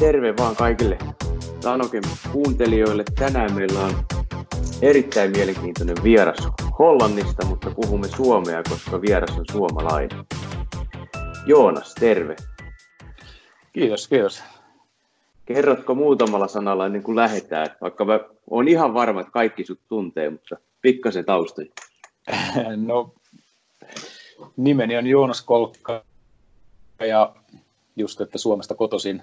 terve vaan kaikille Sanoken kuuntelijoille. Tänään meillä on erittäin mielenkiintoinen vieras Hollannista, mutta puhumme suomea, koska vieras on suomalainen. Joonas, terve. Kiitos, kiitos. Kerrotko muutamalla sanalla ennen kuin lähdetään, vaikka mä olen ihan varma, että kaikki sut tuntee, mutta pikkasen taustoja. No, nimeni on Joonas Kolkka ja just, että Suomesta kotoisin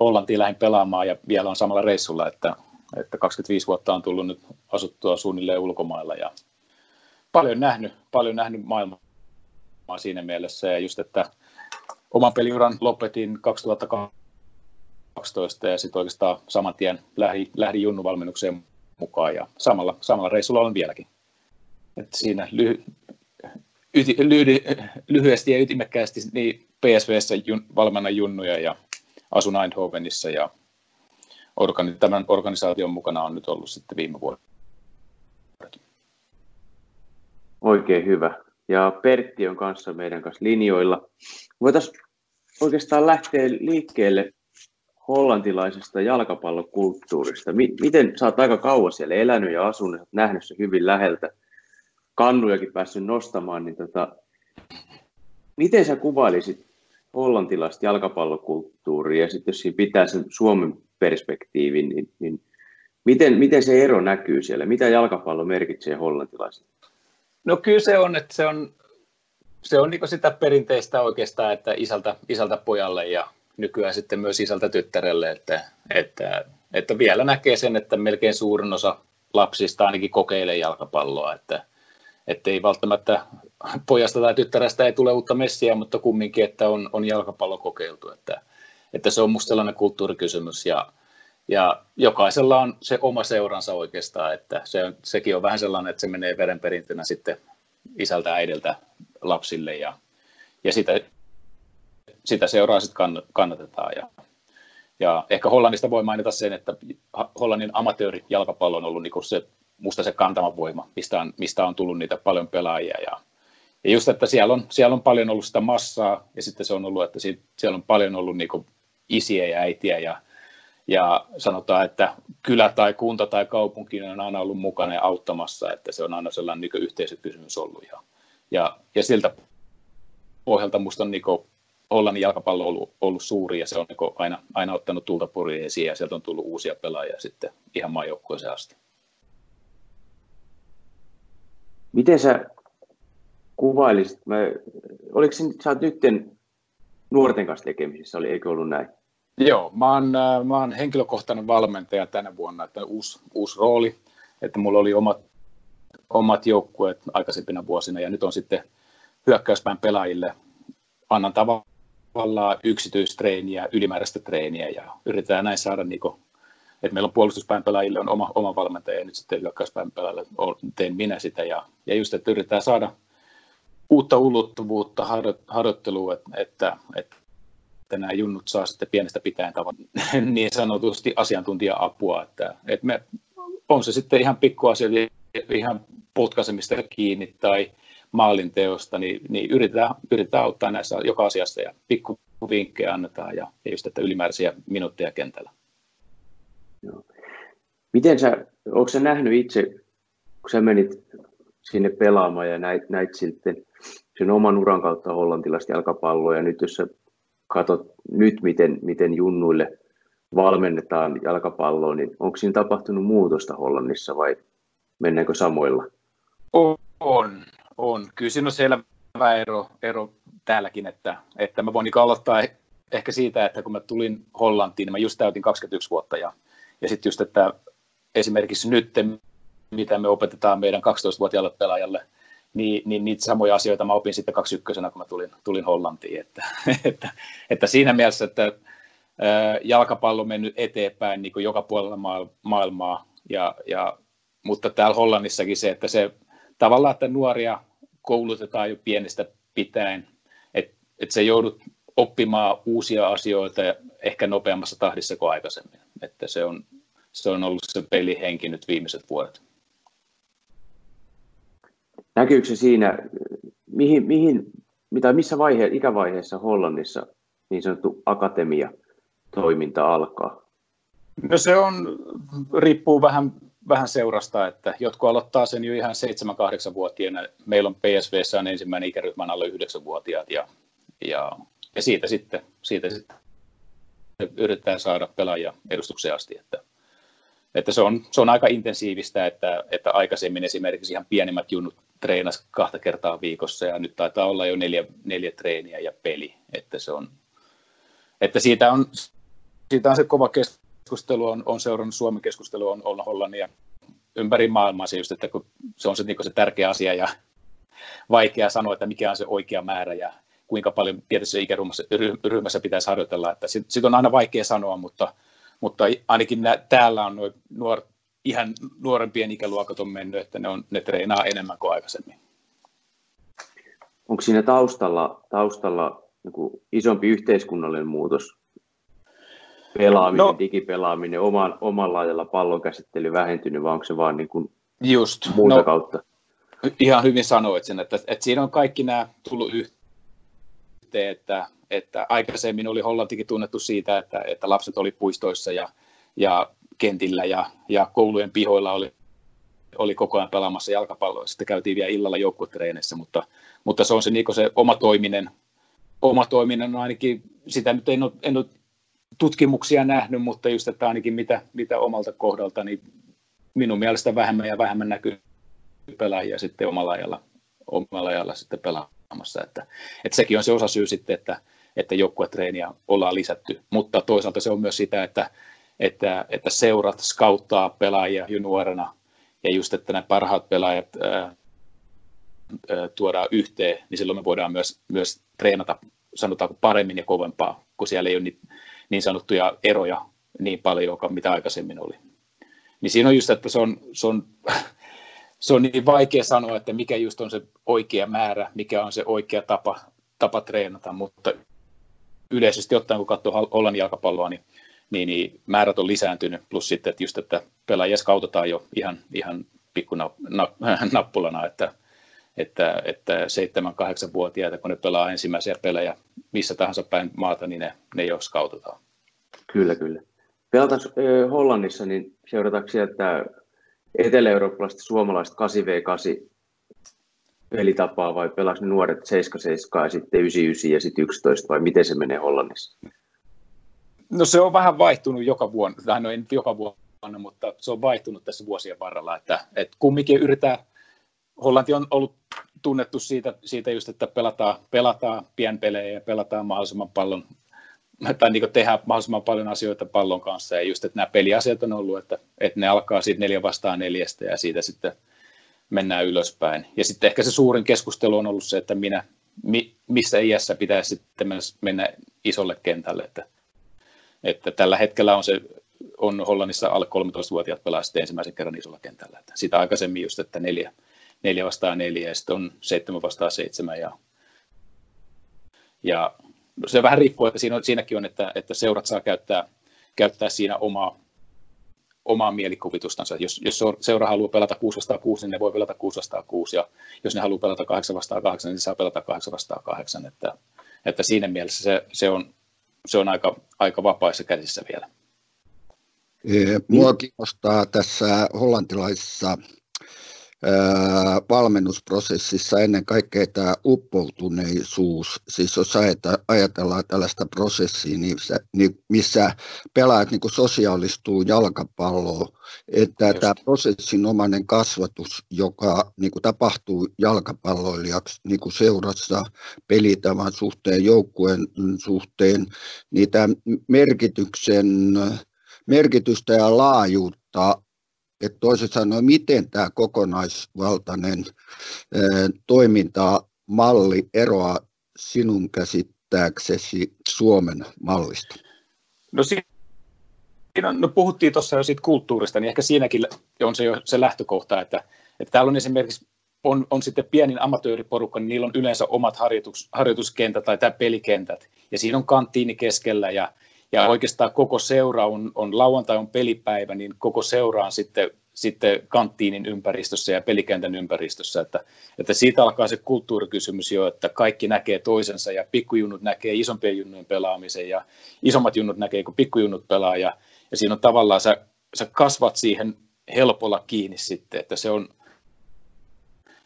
Hollantiin lähdin pelaamaan ja vielä on samalla reissulla, että, että 25 vuotta on tullut nyt asuttua suunnilleen ulkomailla ja paljon nähnyt, paljon nähnyt maailmaa siinä mielessä ja just, että oman peliuran lopetin 2012 ja sitten oikeastaan saman tien lähdin, lähdin junnuvalmennukseen mukaan ja samalla, samalla reissulla on vieläkin. Et siinä lyhy, yti, lyhy, lyhyesti ja ytimekkäästi niin PSVssä jun, valmennan junnuja ja asun Eindhovenissa ja organi, tämän organisaation mukana on nyt ollut sitten viime vuonna. Oikein hyvä. Ja Pertti on kanssa meidän kanssa linjoilla. Voitaisiin oikeastaan lähteä liikkeelle hollantilaisesta jalkapallokulttuurista. Miten sä oot aika kauan siellä elänyt ja asunut, oot nähnyt se hyvin läheltä, kannujakin päässyt nostamaan, niin tota, miten sä kuvailisit hollantilaista jalkapallokulttuuria ja sitten jos siinä pitää sen Suomen perspektiivin, niin, niin miten, miten se ero näkyy siellä? Mitä jalkapallo merkitsee hollantilaisille? No kyllä se on, että se on, se on niin sitä perinteistä oikeastaan, että isältä, isältä pojalle ja nykyään sitten myös isältä tyttärelle, että, että, että vielä näkee sen, että melkein suurin osa lapsista ainakin kokeilee jalkapalloa, että, että ei välttämättä pojasta tai tyttärestä ei tule uutta messiä, mutta kumminkin, että on, on jalkapallo kokeiltu, että, että se on musta sellainen kulttuurikysymys ja, ja jokaisella on se oma seuransa oikeastaan, että se on, sekin on vähän sellainen, että se menee verenperintönä sitten isältä äidiltä lapsille ja, ja sitä, sitä seuraa sitten kannatetaan. Ja, ja ehkä Hollannista voi mainita sen, että Hollannin amatöörijalkapallo on ollut niin se, musta se kantama voima, mistä on, mistä on tullut niitä paljon pelaajia. Ja, ja just, että siellä on, siellä on paljon ollut sitä massaa ja sitten se on ollut, että siellä on paljon ollut niin isiä ja äitiä ja, ja sanotaan, että kylä tai kunta tai kaupunki on aina ollut mukana ja auttamassa, että se on aina sellainen niin yhteisökysymys ollut. Ja, ja, ja siltä pohjalta minusta on niin Hollannin jalkapallo ollut, ollut suuri ja se on niin aina, aina ottanut tulta esiin ja sieltä on tullut uusia pelaajia sitten ihan maajoukkueeseen asti. Miten sä kuvailisit, mä, oliko se, sä oot nyt nuorten kanssa tekemisissä, oli, eikö ollut näin? Joo, mä oon, äh, mä oon henkilökohtainen valmentaja tänä vuonna, että uusi, uusi rooli, että mulla oli omat, omat joukkueet aikaisempina vuosina ja nyt on sitten hyökkäyspään pelaajille annan tavallaan yksityistreeniä, ylimääräistä treeniä ja yritetään näin saada, niin että meillä on puolustuspään pelaajille on oma, oma valmentaja ja nyt sitten hyökkäyspään pelaajille teen minä sitä ja, ja just, että yritetään saada uutta ulottuvuutta harjoittelua, että, että, että nämä junnut saa sitten pienestä pitäen tavan niin sanotusti asiantuntija-apua, että, että me, on se sitten ihan pikkuasia, ihan potkaisemista kiinni tai maalinteosta, niin, niin yritetään, yritetään auttaa näissä joka asiassa ja pikku vinkkejä annetaan ja, ja just että ylimääräisiä minuutteja kentällä. Joo. Miten sä, onko sä nähnyt itse, kun sä menit sinne pelaamaan ja näit, näit sitten sen oman uran kautta hollantilaista jalkapalloa ja nyt jos sä katsot nyt, miten, miten junnuille valmennetaan jalkapalloa, niin onko siinä tapahtunut muutosta Hollannissa vai mennäänkö samoilla? On, on. Kyllä siinä on selvä ero, ero täälläkin, että, että mä voin niin aloittaa ehkä siitä, että kun mä tulin Hollantiin, niin mä just täytin 21 vuotta ja, ja sitten just, että esimerkiksi nyt, mitä me opetetaan meidän 12-vuotiaalle pelaajalle, niin, niin niitä samoja asioita mä opin sitten 21 kun mä tulin, tulin Hollantiin. Että, että, että siinä mielessä, että jalkapallo on mennyt eteenpäin niin kuin joka puolella maailmaa, ja, ja, mutta täällä Hollannissakin se, että se tavallaan, että nuoria koulutetaan jo pienestä pitäen, että et se joudut oppimaan uusia asioita ehkä nopeammassa tahdissa kuin aikaisemmin. Että se on, se on ollut se pelihenki nyt viimeiset vuodet. Näkyykö se siinä, mihin, mihin, mitä, missä vaihe, ikävaiheessa Hollannissa niin sanottu akatemia toiminta alkaa? No se on, riippuu vähän, vähän seurasta, että jotkut aloittaa sen jo ihan 7-8-vuotiaana. Meillä on PSVssä on ensimmäinen ikäryhmän alle 9-vuotiaat ja, ja, ja siitä, sitten, siitä sitten yritetään saada pelaajia edustukseen asti. Että, että se, on, se on aika intensiivistä, että, että aikaisemmin esimerkiksi ihan pienimmät junnut treenas kahta kertaa viikossa ja nyt taitaa olla jo neljä, neljä treeniä ja peli. Että, se on, että siitä, on, siitä on se kova keskustelu, on, on seurannut Suomen keskustelu, on, on Hollannin ja ympäri maailmaa se just, että kun se on se, niin se tärkeä asia ja vaikea sanoa, että mikä on se oikea määrä ja kuinka paljon tietyssä ikäryhmässä pitäisi harjoitella. Että sit, sit on aina vaikea sanoa, mutta, mutta ainakin nä, täällä on noin nuor, ihan nuorempien ikäluokat on mennyt, että ne, on, ne treenaa enemmän kuin aikaisemmin. Onko siinä taustalla, taustalla niin isompi yhteiskunnallinen muutos? Pelaaminen, no, digipelaaminen, oman, oman laajalla pallon käsittely vähentynyt, vai onko se vaan niin kuin just, muuta no, kautta? Ihan hyvin sanoit sen, että, että siinä on kaikki nämä tullut yhteen, että, että aikaisemmin oli Hollantikin tunnettu siitä, että, että lapset oli puistoissa ja, ja kentillä ja, ja koulujen pihoilla oli, oli koko ajan pelaamassa jalkapalloa. Sitten käytiin vielä illalla joukkuetreeneissä, mutta, mutta se on se, niin se oma toiminen, oma toiminen on ainakin, sitä nyt en ole, en ole tutkimuksia nähnyt, mutta just, että ainakin mitä, mitä omalta kohdalta, niin minun mielestä vähemmän ja vähemmän näkyy pelaajia sitten omalla ajalla, omalla ajalla sitten pelaamassa. Että, että sekin on se osa syy sitten, että, että joukkuetreeniä ollaan lisätty, mutta toisaalta se on myös sitä, että että, että seurat skauttaa pelaajia jo nuorena ja just, että nämä parhaat pelaajat ää, ää, tuodaan yhteen, niin silloin me voidaan myös, myös treenata sanotaanko paremmin ja kovempaa, kun siellä ei ole niin, niin sanottuja eroja niin paljon, mitä aikaisemmin oli. Niin siinä on just, että se on, se on, se on niin vaikea sanoa, että mikä just on se oikea määrä, mikä on se oikea tapa, tapa treenata, mutta yleisesti ottaen, kun katsoo Hollannin jalkapalloa, niin niin, niin määrät on lisääntynyt, plus sitten, että just, että pelaajia skautetaan jo ihan, ihan pikku nappulana, että, että, että 7-8-vuotiaita, kun ne pelaa ensimmäisiä pelejä missä tahansa päin maata, niin ne, ne jo skautetaan. Kyllä, kyllä. Pelataan Hollannissa, niin seurataanko sieltä etelä-eurooppalaiset suomalaiset 8v8 pelitapaa vai ne nuoret 7-7 ja sitten 9-9 ja sitten 11 vai miten se menee Hollannissa? No se on vähän vaihtunut joka vuonna, tai no ei nyt joka vuonna, mutta se on vaihtunut tässä vuosien varrella, että, että kumminkin yritetään, Hollanti on ollut tunnettu siitä, siitä just, että pelataan, pelataan pienpelejä ja pelataan mahdollisimman paljon, tai niin tehdään mahdollisimman paljon asioita pallon kanssa, ja just, että nämä peliasiat on ollut, että, että ne alkaa siitä neljä vastaan neljästä, ja siitä sitten mennään ylöspäin. Ja sitten ehkä se suurin keskustelu on ollut se, että minä, mi, missä iässä pitäisi sitten mennä isolle kentälle, että että tällä hetkellä on se on Hollannissa alle 13-vuotiaat pelaa sitten ensimmäisen kerran isolla kentällä. Että sitä aikaisemmin just, että neljä, neljä vastaan neljä ja sitten on seitsemän vastaan seitsemän ja, ja se vähän riippuu, että siinä siinäkin on, että, että seurat saa käyttää, käyttää siinä omaa, omaa mielikuvitustansa. Jos, jos seura haluaa pelata 6 vastaan 6, niin ne voi pelata 6 vastaan 6, ja jos ne haluaa pelata 8 vastaan 8, niin saa pelata 8 vastaan 8. Että, että siinä mielessä se, se on, se on aika, aika vapaissa käsissä vielä. Mua kiinnostaa tässä hollantilaisessa valmennusprosessissa ennen kaikkea tämä uppoutuneisuus. Siis jos ajatellaan tällaista prosessia, niin niin missä pelaajat niin sosiaalistuu jalkapalloon, että Just. tämä prosessinomainen kasvatus, joka niin kuin tapahtuu jalkapalloilijaksi niin kuin seurassa pelitavan suhteen, joukkueen suhteen, niin tämä merkityksen merkitystä ja laajuutta että toisin sanoen, miten tämä kokonaisvaltainen toimintamalli eroaa sinun käsittääksesi Suomen mallista? No siinä no puhuttiin tuossa jo siitä kulttuurista, niin ehkä siinäkin on se jo se lähtökohta, että, että täällä on esimerkiksi on, on sitten pienin amatööriporukka, niin niillä on yleensä omat harjoitus, harjoituskentät tai tämä pelikentät, ja siinä on kanttiini keskellä, ja ja oikeastaan koko seura on, on lauantai on pelipäivä, niin koko seura on sitten sitten kanttiinin ympäristössä ja pelikentän ympäristössä, että, että siitä alkaa se kulttuurikysymys jo, että kaikki näkee toisensa ja pikkujunnut näkee isompien junnujen pelaamisen ja isommat junnut näkee, kun pikkujunnut pelaa. Ja, ja siinä on tavallaan, sä, sä kasvat siihen helpolla kiinni sitten, että se on,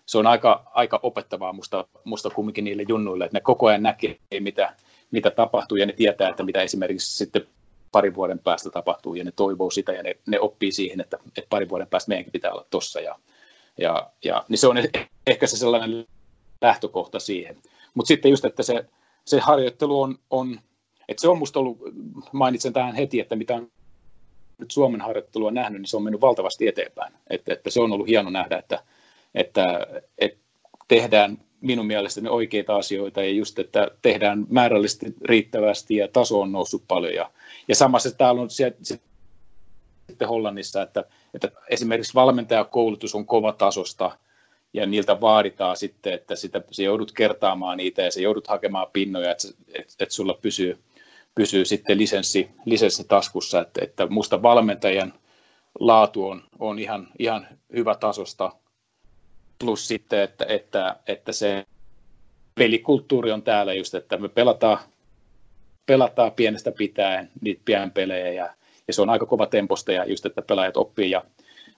se on aika, aika opettavaa musta, musta kumminkin niille junnuille, että ne koko ajan näkee, mitä, mitä tapahtuu ja ne tietää, että mitä esimerkiksi sitten parin vuoden päästä tapahtuu ja ne toivoo sitä ja ne, ne oppii siihen, että, että parin vuoden päästä meidänkin pitää olla tossa ja, ja, ja niin se on ehkä se sellainen lähtökohta siihen. Mutta sitten just, että se, se harjoittelu on, on, että se on musta ollut, mainitsen tähän heti, että mitä on nyt Suomen harjoittelua nähnyt, niin se on mennyt valtavasti eteenpäin. Että, että se on ollut hieno nähdä, että, että, että tehdään minun mielestäni oikeita asioita ja just, että tehdään määrällisesti riittävästi ja taso on noussut paljon. Ja, ja samassa täällä on sitten Hollannissa, että, että esimerkiksi valmentajakoulutus on kova tasosta ja niiltä vaaditaan sitten, että sitä, se joudut kertaamaan niitä ja se joudut hakemaan pinnoja, että, että, että sulla pysyy, pysyy sitten lisenssi, lisenssi taskussa, että, että musta valmentajan laatu on, on ihan, ihan hyvä tasosta plus sitten, että, että, että se pelikulttuuri on täällä just, että me pelataan, pelataan pienestä pitäen niitä pian pelejä ja, ja se on aika kova temposta ja just, että pelaajat oppii ja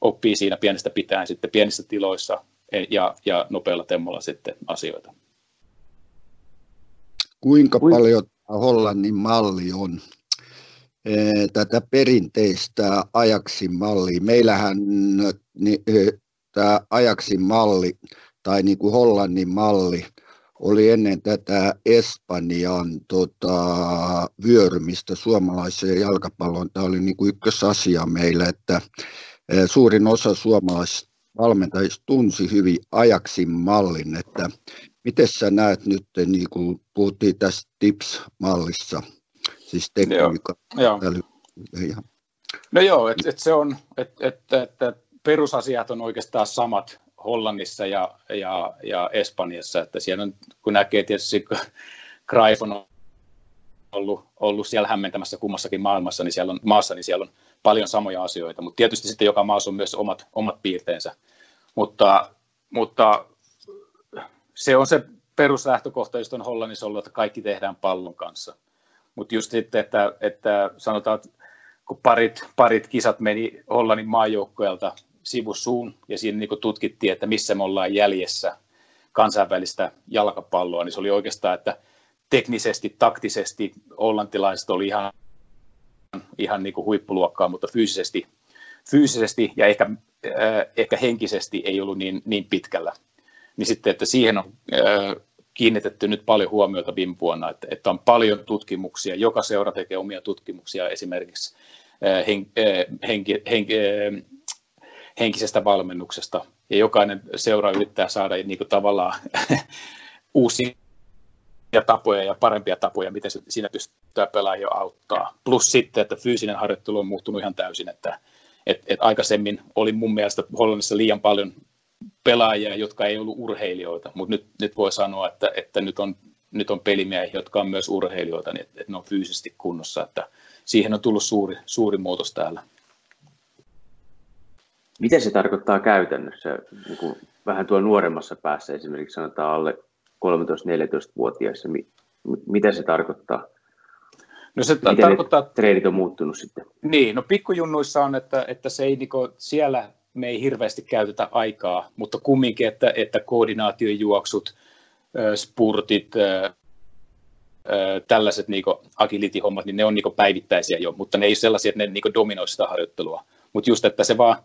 oppii siinä pienestä pitäen sitten pienissä tiloissa ja, ja nopealla temmolla sitten asioita. Kuinka paljon Hollannin malli on eh, tätä perinteistä ajaksi mallia. Meillähän eh, tämä Ajaksin malli tai niin kuin Hollannin malli oli ennen tätä Espanjan tota, vyörymistä suomalaiseen jalkapalloon. Tämä oli niin kuin ykkösasia meillä, että e, suurin osa suomalaisista valmentajista tunsi hyvin Ajaksin mallin, että miten sä näet nyt, niin kuin puhuttiin tästä TIPS-mallissa, siis tekniikka. Joo, joo. No joo, että et se on, että et, et, et perusasiat on oikeastaan samat Hollannissa ja, ja, ja Espanjassa, että siellä on, kun näkee tietysti, Greif on ollut, ollut siellä hämmentämässä kummassakin maailmassa, niin siellä on, maassa, niin siellä on paljon samoja asioita, mutta tietysti sitten joka maassa on myös omat, omat piirteensä, mutta, mutta se on se peruslähtökohta, josta on Hollannissa ollut, että kaikki tehdään pallon kanssa. Mutta just sitten, että, että sanotaan, että kun parit, parit kisat meni Hollannin maajoukkoelta sivusuun ja siinä niin tutkittiin, että missä me ollaan jäljessä kansainvälistä jalkapalloa, niin se oli oikeastaan, että teknisesti, taktisesti hollantilaiset oli ihan, ihan niin kuin huippuluokkaa, mutta fyysisesti, fyysisesti ja ehkä, äh, ehkä henkisesti ei ollut niin, niin pitkällä. Niin sitten, että siihen on äh, kiinnitetty nyt paljon huomiota viime vuonna, että, että on paljon tutkimuksia, joka seura tekee omia tutkimuksia esimerkiksi äh, äh, henki, henki, äh, henkisestä valmennuksesta. Ja jokainen seura yrittää saada niin kuin tavallaan uusia tapoja ja parempia tapoja, miten se, siinä pystytään pelaajia auttaa. Plus sitten, että fyysinen harjoittelu on muuttunut ihan täysin, että et, et aikaisemmin oli mun mielestä Hollannissa liian paljon pelaajia, jotka ei ollut urheilijoita, mutta nyt, nyt voi sanoa, että, että nyt, on, nyt on pelimiehiä, jotka on myös urheilijoita, niin että, että ne on fyysisesti kunnossa, että siihen on tullut suuri, suuri muutos täällä. Mitä se tarkoittaa käytännössä, niin kuin vähän tuolla nuoremmassa päässä esimerkiksi sanotaan alle 13-14-vuotiaissa, mitä se tarkoittaa? No se Miten tarkoittaa... treenit on muuttunut sitten? Niin, no pikkujunnuissa on, että, että se ei, niin kuin, siellä me ei hirveästi käytetä aikaa, mutta kumminkin, että, että koordinaatiojuoksut, spurtit, tällaiset niin agility-hommat, niin ne on niin päivittäisiä jo, mutta ne ei ole sellaisia, että ne niin dominoi sitä harjoittelua. Mutta just, että se vaan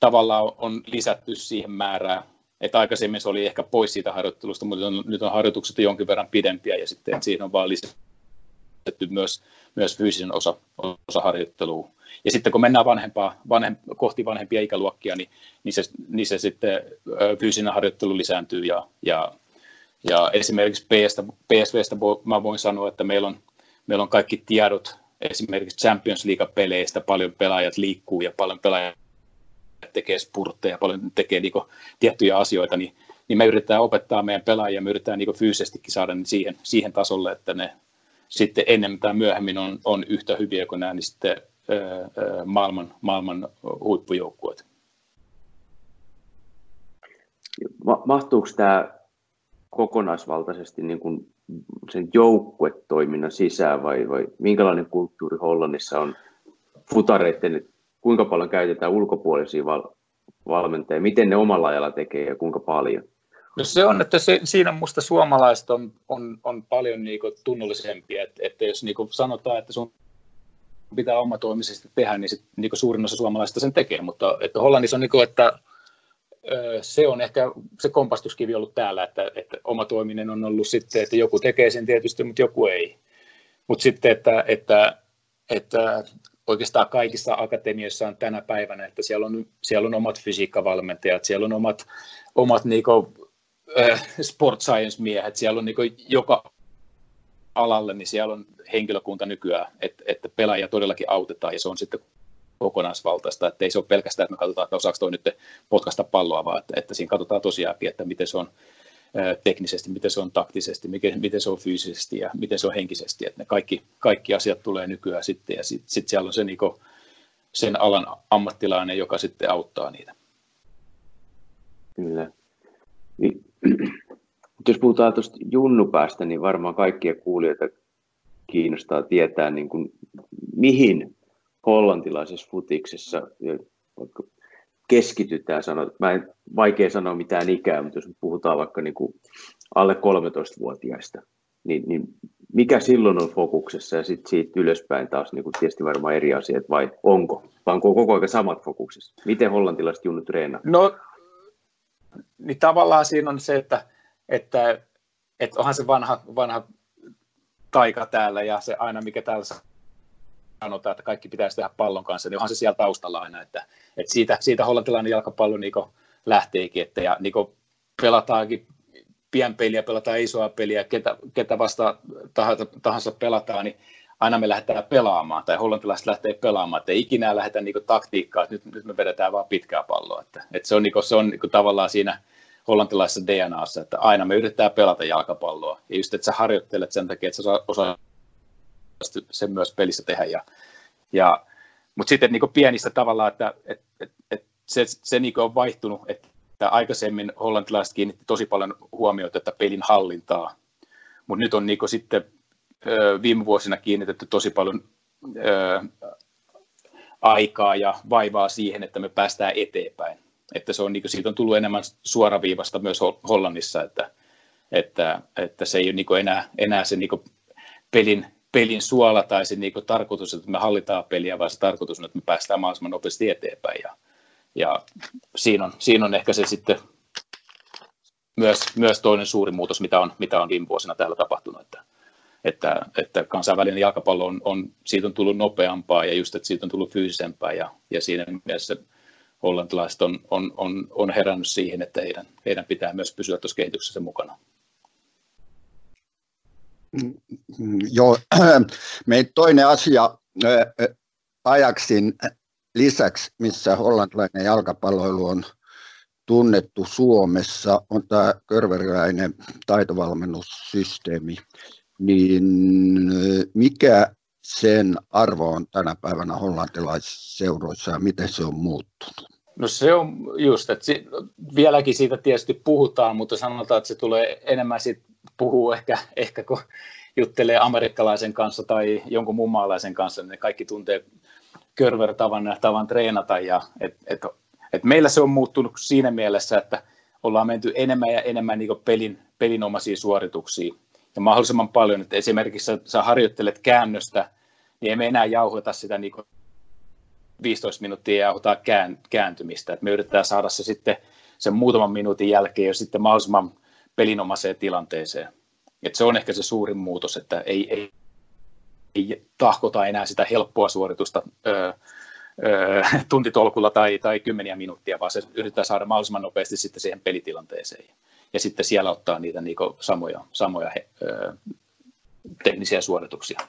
tavallaan on lisätty siihen määrään, että aikaisemmin se oli ehkä pois siitä harjoittelusta, mutta on, nyt on harjoitukset jonkin verran pidempiä ja sitten että siihen on vaan lisätty myös, myös fyysinen osa, osa harjoittelua. Ja sitten kun mennään vanhempaa, vanhem, kohti vanhempia ikäluokkia, niin, niin, se, niin se sitten fyysinen harjoittelu lisääntyy ja, ja, ja esimerkiksi PSstä, PSVstä mä voin sanoa, että meillä on, meillä on kaikki tiedot esimerkiksi Champions League-peleistä, paljon pelaajat liikkuu ja paljon pelaajat tekee spurtteja, paljon tekee niin tiettyjä asioita, niin, niin me yritetään opettaa meidän pelaajia, me yritetään niin fyysisestikin saada ne siihen, siihen tasolle, että ne sitten enemmän tai myöhemmin on, on yhtä hyviä kuin nämä niin sitten, ää, maailman, maailman huippujoukkueet. mahtuuko tämä kokonaisvaltaisesti niin kuin sen joukkuetoiminnan sisään vai, vai minkälainen kulttuuri Hollannissa on futareiden, kuinka paljon käytetään ulkopuolisia val, valmentajia, miten ne omalla ajalla tekee ja kuinka paljon? No se on, että se, siinä minusta suomalaiset on, on, on paljon niinku tunnollisempia, että, että jos niinku sanotaan, että sun pitää omatoimisesti tehdä, niin sit, niinku suurin osa suomalaisista sen tekee, mutta että Hollannissa on, niinku, että se on ehkä se kompastuskivi ollut täällä, että, että oma toiminen on ollut sitten, että joku tekee sen tietysti, mutta joku ei. Mutta sitten, että, että, että oikeastaan kaikissa akatemioissa on tänä päivänä, että siellä on, siellä on omat fysiikkavalmentajat, siellä on omat, omat niinku, äh, sport science-miehet, siellä on niinku joka alalle, niin siellä on henkilökunta nykyään, että, että pelaajia todellakin autetaan, ja se on sitten kokonaisvaltaista, että ei se ole pelkästään, että me katsotaan, että osaako toi nyt potkasta palloa, vaan että, että siinä katsotaan tosiaankin, että miten se on teknisesti, miten se on taktisesti, miten, se on fyysisesti ja miten se on henkisesti, että ne kaikki, kaikki asiat tulee nykyään sitten ja sitten sit siellä on se niin sen alan ammattilainen, joka sitten auttaa niitä. Kyllä. Niin, jos puhutaan tuosta junnupäästä, niin varmaan kaikkia kuulijoita kiinnostaa tietää, niin kuin, mihin hollantilaisessa futiksessa keskitytään, sanot, mä en, vaikea sanoa mitään ikää, mutta jos puhutaan vaikka niin kuin alle 13-vuotiaista, niin, niin mikä silloin on fokuksessa ja sitten siitä ylöspäin taas niin kuin tietysti varmaan eri asiat vai onko? Vai onko koko ajan samat fokuksessa? Miten hollantilaiset junnut treenaa? No, niin tavallaan siinä on se, että, että, että onhan se vanha, vanha taika täällä ja se aina mikä täällä sanotaan, että kaikki pitäisi tehdä pallon kanssa, niin onhan se siellä taustalla aina, että, että siitä, siitä hollantilainen jalkapallo niin lähteekin, että ja niin pelataankin pienpeliä, pelataan isoa peliä, ketä, ketä vasta tahansa, tahansa pelataan, niin aina me lähdetään pelaamaan, tai hollantilaiset lähtee pelaamaan, että ei ikinä lähdetä niin taktiikkaa, että nyt, nyt me vedetään vaan pitkää palloa. Että, että se on, niin kuin, se on niin tavallaan siinä hollantilaisessa DNAssa, että aina me yritetään pelata jalkapalloa. Ja just, että sä harjoittelet sen takia, että sä osaa sen myös pelissä tehdä. Ja, ja, mutta sitten niin pienistä tavallaan, että et, et, et se, se niin on vaihtunut, että aikaisemmin hollantilaiset kiinnitti tosi paljon huomiota että pelin hallintaa, mutta nyt on niin sitten viime vuosina kiinnitetty tosi paljon ö, aikaa ja vaivaa siihen, että me päästään eteenpäin. Että se on, niin kuin, siitä on tullut enemmän suoraviivasta myös Hollannissa, että, että, että se ei ole niin enää, enää se niin pelin pelin suola tai se niin tarkoitus, että me hallitaan peliä, vaan se tarkoitus on, että me päästään mahdollisimman nopeasti eteenpäin. Ja, ja siinä, on, siinä on ehkä se sitten myös, myös toinen suuri muutos, mitä on, mitä on viime vuosina täällä tapahtunut, että, että, että kansainvälinen jalkapallo on, on, siitä on tullut nopeampaa ja just, että siitä on tullut fyysisempää ja, ja siinä mielessä hollantilaiset on, on, on, on herännyt siihen, että heidän, heidän pitää myös pysyä tuossa kehityksessä mukana. Joo, meidän toinen asia ajaksin lisäksi, missä hollantilainen jalkapalloilu on tunnettu Suomessa, on tämä körveriläinen taitovalmennussysteemi. Niin mikä sen arvo on tänä päivänä hollantilaisseuroissa ja miten se on muuttunut? No se on just, että vieläkin siitä tietysti puhutaan, mutta sanotaan, että se tulee enemmän sit puhuu ehkä, ehkä kun juttelee amerikkalaisen kanssa tai jonkun muun maalaisen kanssa, niin ne kaikki tuntee Körver-tavan ja tavan treenata. Ja et, et, et meillä se on muuttunut siinä mielessä, että ollaan menty enemmän ja enemmän niin pelin, pelinomaisia suorituksia. Ja mahdollisimman paljon, että esimerkiksi sä, sä harjoittelet käännöstä, niin emme enää jauhota sitä niin 15 minuuttia jauhotaan kään, kääntymistä. Et me yritetään saada se sitten sen muutaman minuutin jälkeen jo sitten mahdollisimman pelinomaiseen tilanteeseen. Et se on ehkä se suurin muutos, että ei, ei, ei tahkota enää sitä helppoa suoritusta öö, öö, tuntitolkulla tai, tai kymmeniä minuuttia, vaan se yritetään saada mahdollisimman nopeasti sitten siihen pelitilanteeseen. Ja sitten siellä ottaa niitä niin samoja, samoja öö, teknisiä suorituksia.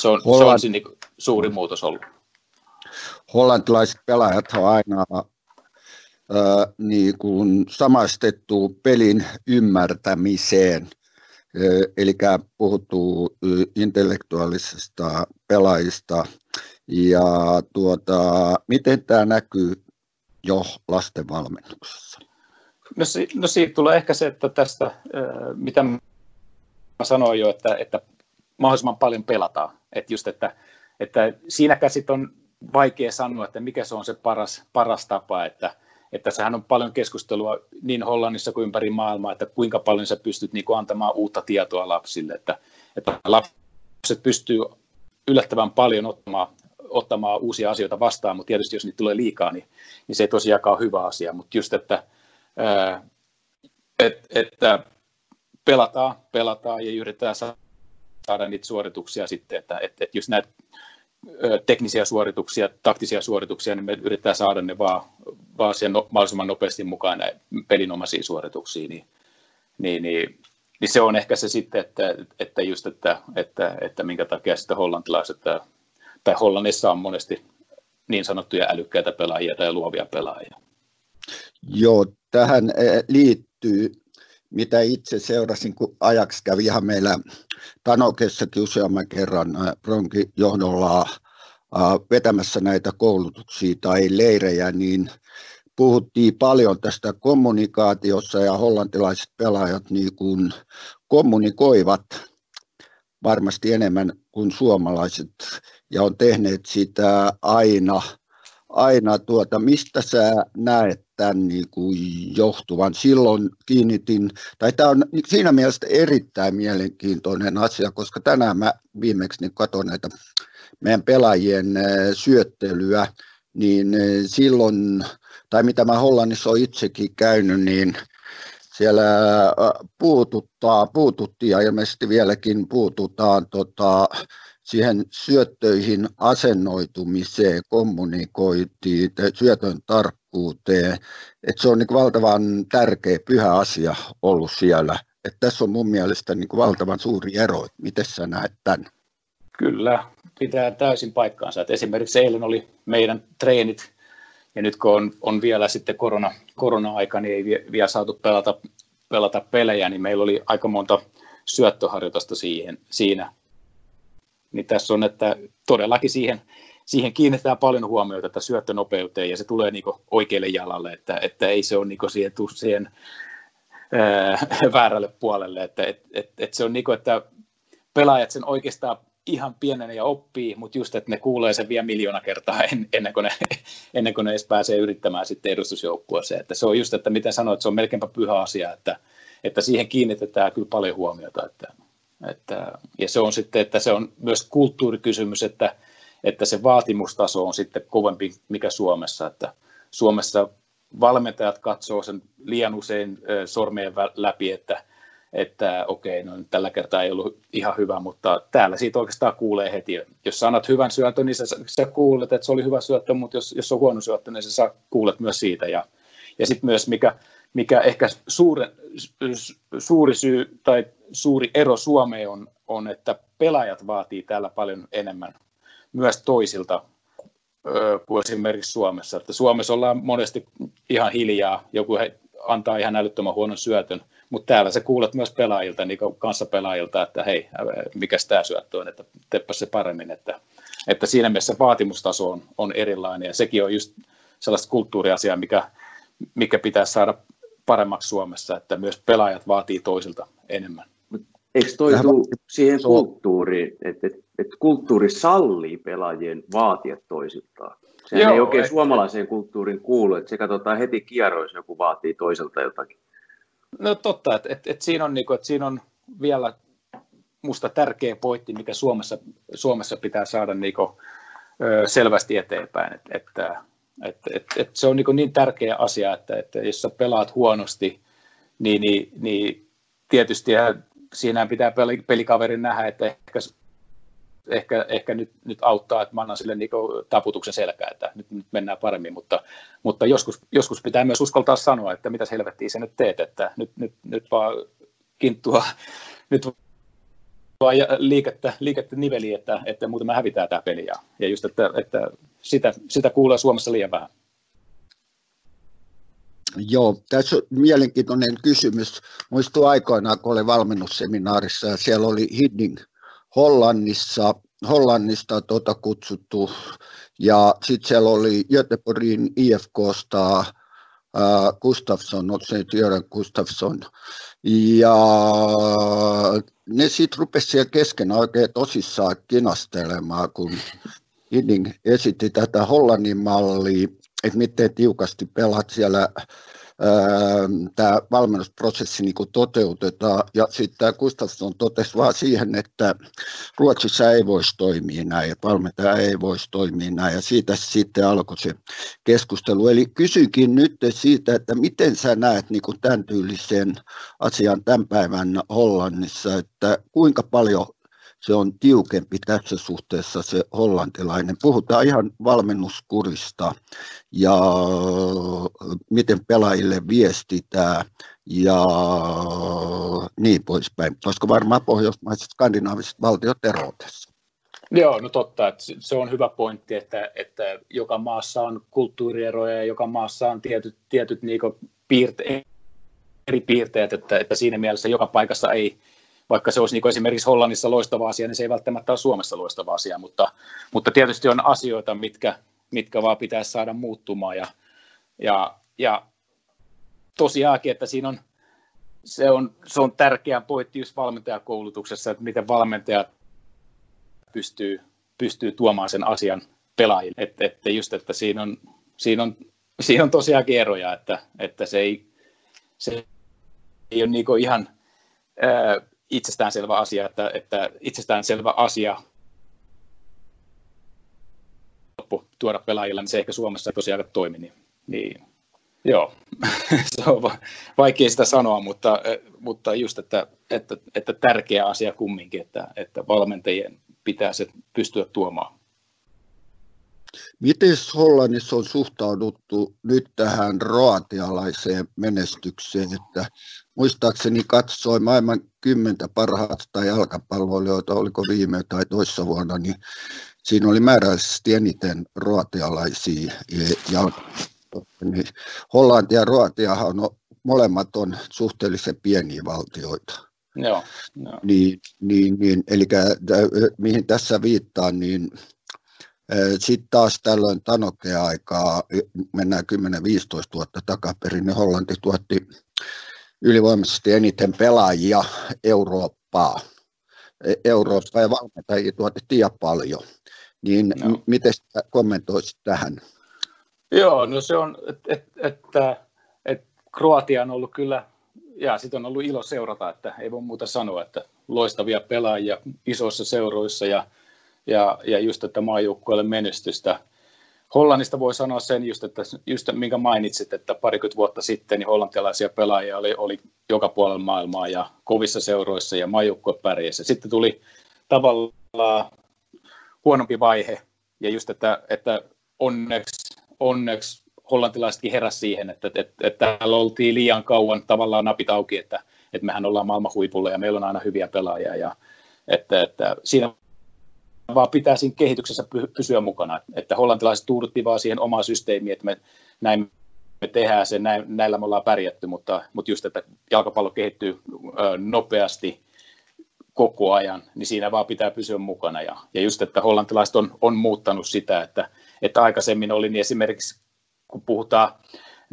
Se on, Holland... se on se niin suuri muutos ollut. Hollantilaiset pelaajat on aina niin kuin samastettu pelin ymmärtämiseen. Eli puhuttu intellektuaalisesta pelaajista. Ja tuota, miten tämä näkyy jo lasten valmennuksessa? No, no siitä tulee ehkä se, että tästä, mitä mä sanoin jo, että, että mahdollisimman paljon pelataan. Että just, että, että siinä käsit on vaikea sanoa, että mikä se on se paras, paras tapa, että, että sehän on paljon keskustelua niin Hollannissa kuin ympäri maailmaa, että kuinka paljon sä pystyt niin kuin antamaan uutta tietoa lapsille, että, että lapset pystyy yllättävän paljon ottamaan, ottamaan uusia asioita vastaan, mutta tietysti jos niitä tulee liikaa, niin, niin se ei tosiaankaan ole hyvä asia, mutta just, että, ää, et, että pelataan, pelataan ja yritetään saada niitä suorituksia sitten, että, että, että jos näitä teknisiä suorituksia, taktisia suorituksia, niin me yritetään saada ne vaan, vaan siihen no, mahdollisimman nopeasti mukaan näin pelinomaisiin suorituksiin, niin, niin, niin, niin, se on ehkä se sitten, että, että just, että, että, että minkä takia sitten hollantilaiset tai Hollannissa on monesti niin sanottuja älykkäitä pelaajia tai luovia pelaajia. Joo, tähän liittyy, mitä itse seurasin, kun ajaksi kävi ihan meillä Tanokessakin useamman kerran Bronkin johdolla vetämässä näitä koulutuksia tai leirejä, niin puhuttiin paljon tästä kommunikaatiossa ja hollantilaiset pelaajat niin kuin kommunikoivat varmasti enemmän kuin suomalaiset ja on tehneet sitä aina, aina tuota, mistä sä näet tämän niin kuin johtuvan. Silloin kiinnitin, tai tämä on siinä mielessä erittäin mielenkiintoinen asia, koska tänään mä viimeksi niin katson näitä meidän pelaajien syöttelyä, niin silloin, tai mitä mä Hollannissa olen itsekin käynyt, niin siellä puututtaa, puututtiin ja ilmeisesti vieläkin puututaan tota, siihen syöttöihin asennoitumiseen, kommunikoitiin, syötön tarkkuuteen, että se on niin valtavan tärkeä, pyhä asia ollut siellä. Että tässä on mun mielestä niin valtavan suuri ero, miten sä näet tämän? Kyllä, pitää täysin paikkaansa. Että esimerkiksi eilen oli meidän treenit, ja nyt kun on, on vielä sitten korona, korona-aika, niin ei vielä saatu pelata, pelata pelejä, niin meillä oli aika monta syöttöharjoitusta siihen, siinä niin tässä on, että todellakin siihen, siihen kiinnitetään paljon huomiota, että syöttönopeuteen ja se tulee niin oikealle jalalle, että, että ei se ole niin siihen, siihen ää, väärälle puolelle, että et, et, et se on niin kuin, että pelaajat sen oikeastaan ihan pienenä ja oppii, mutta just, että ne kuulee sen vielä miljoona kertaa ennen kuin ne, ennen kuin ne edes pääsee yrittämään sitten edustusjoukkueeseen. Että se on just, että miten sanoit, se on melkeinpä pyhä asia, että, että siihen kiinnitetään kyllä paljon huomiota. Että, että, ja se on sitten, että se on myös kulttuurikysymys, että, että se vaatimustaso on sitten kovempi mikä Suomessa, että Suomessa valmentajat katsoo sen liian usein sormien läpi, että, että okei, no tällä kertaa ei ollut ihan hyvä, mutta täällä siitä oikeastaan kuulee heti. Jos sanat hyvän syötön, niin sä, sä kuulet, että se oli hyvä syöttö, mutta jos, jos on huono syöttö, niin sä kuulet myös siitä. Ja, ja sitten myös, mikä, mikä ehkä suure, suuri syy tai suuri ero Suomeen on, on, että pelaajat vaatii täällä paljon enemmän myös toisilta kuin esimerkiksi Suomessa. Että Suomessa ollaan monesti ihan hiljaa, joku antaa ihan älyttömän huonon syötön, mutta täällä se kuulet myös pelaajilta, niin pelaajilta, että hei, mikä tämä syöttö on, että teppä se paremmin. Että, että siinä mielessä vaatimustaso on, on erilainen ja sekin on just sellaista kulttuuriasiaa, mikä, mikä pitää saada paremmaksi Suomessa, että myös pelaajat vaatii toisilta enemmän. Eikö toi tuu siihen kulttuuriin, että, että, että kulttuuri sallii pelaajien vaatia toisiltaan? Sehän Joo, ei oikein et... suomalaiseen kulttuuriin kuulu, että se katsotaan heti kierroissa, joku vaatii toiselta jotakin. No totta, että, että, että, siinä, on, niin kuin, että siinä on vielä musta tärkeä pointti, mikä Suomessa, Suomessa pitää saada niin kuin, selvästi eteenpäin, että, että et, et, et se on niin, niin tärkeä asia, että, että jos sä pelaat huonosti, niin, niin, niin tietysti siinä pitää pelikaverin nähdä, että ehkä, ehkä, ehkä nyt, nyt auttaa, että mä annan sille niin taputuksen selkää, että nyt, nyt mennään paremmin, mutta, mutta joskus, joskus pitää myös uskaltaa sanoa, että mitä helvettiä sä nyt teet, että nyt, nyt, nyt vaan kinttua, nyt vaan liikettä, liikettä niveliin, että, että muuten me hävitään tämä peli. Ja, ja just, että, että sitä, sitä kuulee Suomessa liian vähän. Joo, tässä on mielenkiintoinen kysymys. Muistuu aikoinaan, kun olin valmennusseminaarissa ja siellä oli Hidding Hollannissa, Hollannista tuota kutsuttu ja sitten siellä oli Göteborgin IFKsta Gustafsson, otsent Jörgen Gustafsson. Ja ne sitten rupesivat siellä kesken oikein tosissaan kinastelemaan, kun Hidding esitti tätä Hollannin mallia, että miten tiukasti pelaat siellä tämä valmennusprosessi niin toteutetaan. Ja sitten tämä Gustafsson totesi vaan siihen, että Ruotsissa ei voisi toimia näin, että valmentaja ei voisi toimia näin. Ja siitä sitten alkoi se keskustelu. Eli kysynkin nyt siitä, että miten sä näet niin tämän tyylisen asian tämän päivän Hollannissa, että kuinka paljon se on tiukempi tässä suhteessa se hollantilainen. Puhutaan ihan valmennuskurista ja miten pelaajille viestitään ja niin poispäin, koska varmaan pohjoismaiset skandinaaviset valtiot eroavat tässä. Joo, no totta. Että se on hyvä pointti, että, että joka maassa on kulttuurieroja ja joka maassa on tietyt, tietyt niin piirte, eri piirteet, että, että siinä mielessä joka paikassa ei, vaikka se olisi niin esimerkiksi Hollannissa loistava asia, niin se ei välttämättä ole Suomessa loistava asia, mutta, mutta tietysti on asioita, mitkä, mitkä vaan pitäisi saada muuttumaan ja, ja, ja tosiaankin, että siinä on, se on, se on tärkeä pointti just valmentajakoulutuksessa, että miten valmentajat pystyy, pystyy tuomaan sen asian pelaajille. Että, että just, että siinä on, siinä on, siinä on tosiaankin eroja, että, että se ei, se ei ole niin ihan ää, itsestäänselvä asia, että, että itsestäänselvä asia loppu tuoda pelaajille, niin se ehkä Suomessa ei tosiaan toimi. Niin, niin joo, se on vaikea sitä sanoa, mutta, mutta just, että, että, että tärkeä asia kumminkin, että, että valmentajien pitää se pystyä tuomaan. Miten Hollannissa on suhtauduttu nyt tähän roatialaiseen menestykseen, että muistaakseni katsoi maailman kymmentä parhaasta jalkapalloilijoita, oliko viime tai toissa vuonna, niin siinä oli määräisesti eniten roatialaisia. Ja, niin Hollanti ja Roatiahan on, molemmat on suhteellisen pieniä valtioita. Joo, joo. Niin, niin, niin, eli mihin tässä viittaan, niin sitten taas tällöin Tanokea aikaa, mennään 10-15 vuotta takaperin, niin Hollanti tuotti ylivoimaisesti eniten pelaajia Eurooppaa. E, Eurooppa ja valmentajia tuotettiin ja paljon. Niin no. miten kommentoisit tähän? Joo, no se on, että et, että et Kroatia on ollut kyllä, ja sitten on ollut ilo seurata, että ei voi muuta sanoa, että loistavia pelaajia isoissa seuroissa ja, ja, ja just, että maajoukkueelle menestystä. Hollannista voi sanoa sen, just, että, just minkä mainitsit, että parikymmentä vuotta sitten niin hollantilaisia pelaajia oli, oli joka puolella maailmaa ja kovissa seuroissa ja maajoukkue pärjäsi. Sitten tuli tavallaan huonompi vaihe ja just, että, että onneksi, onneksi hollantilaisetkin heräsi siihen, että, että, että, täällä oltiin liian kauan tavallaan napit auki, että, että mehän ollaan maailman huipulla ja meillä on aina hyviä pelaajia ja että, että siinä vaan pitää siinä kehityksessä pysyä mukana. Että hollantilaiset tuudutti vaan siihen omaan systeemiin, että me näin me tehdään sen, näin, näillä me ollaan pärjätty, mutta, mutta just, että jalkapallo kehittyy nopeasti koko ajan, niin siinä vaan pitää pysyä mukana. Ja, ja just, että hollantilaiset on, on muuttanut sitä, että, että aikaisemmin oli niin esimerkiksi, kun puhutaan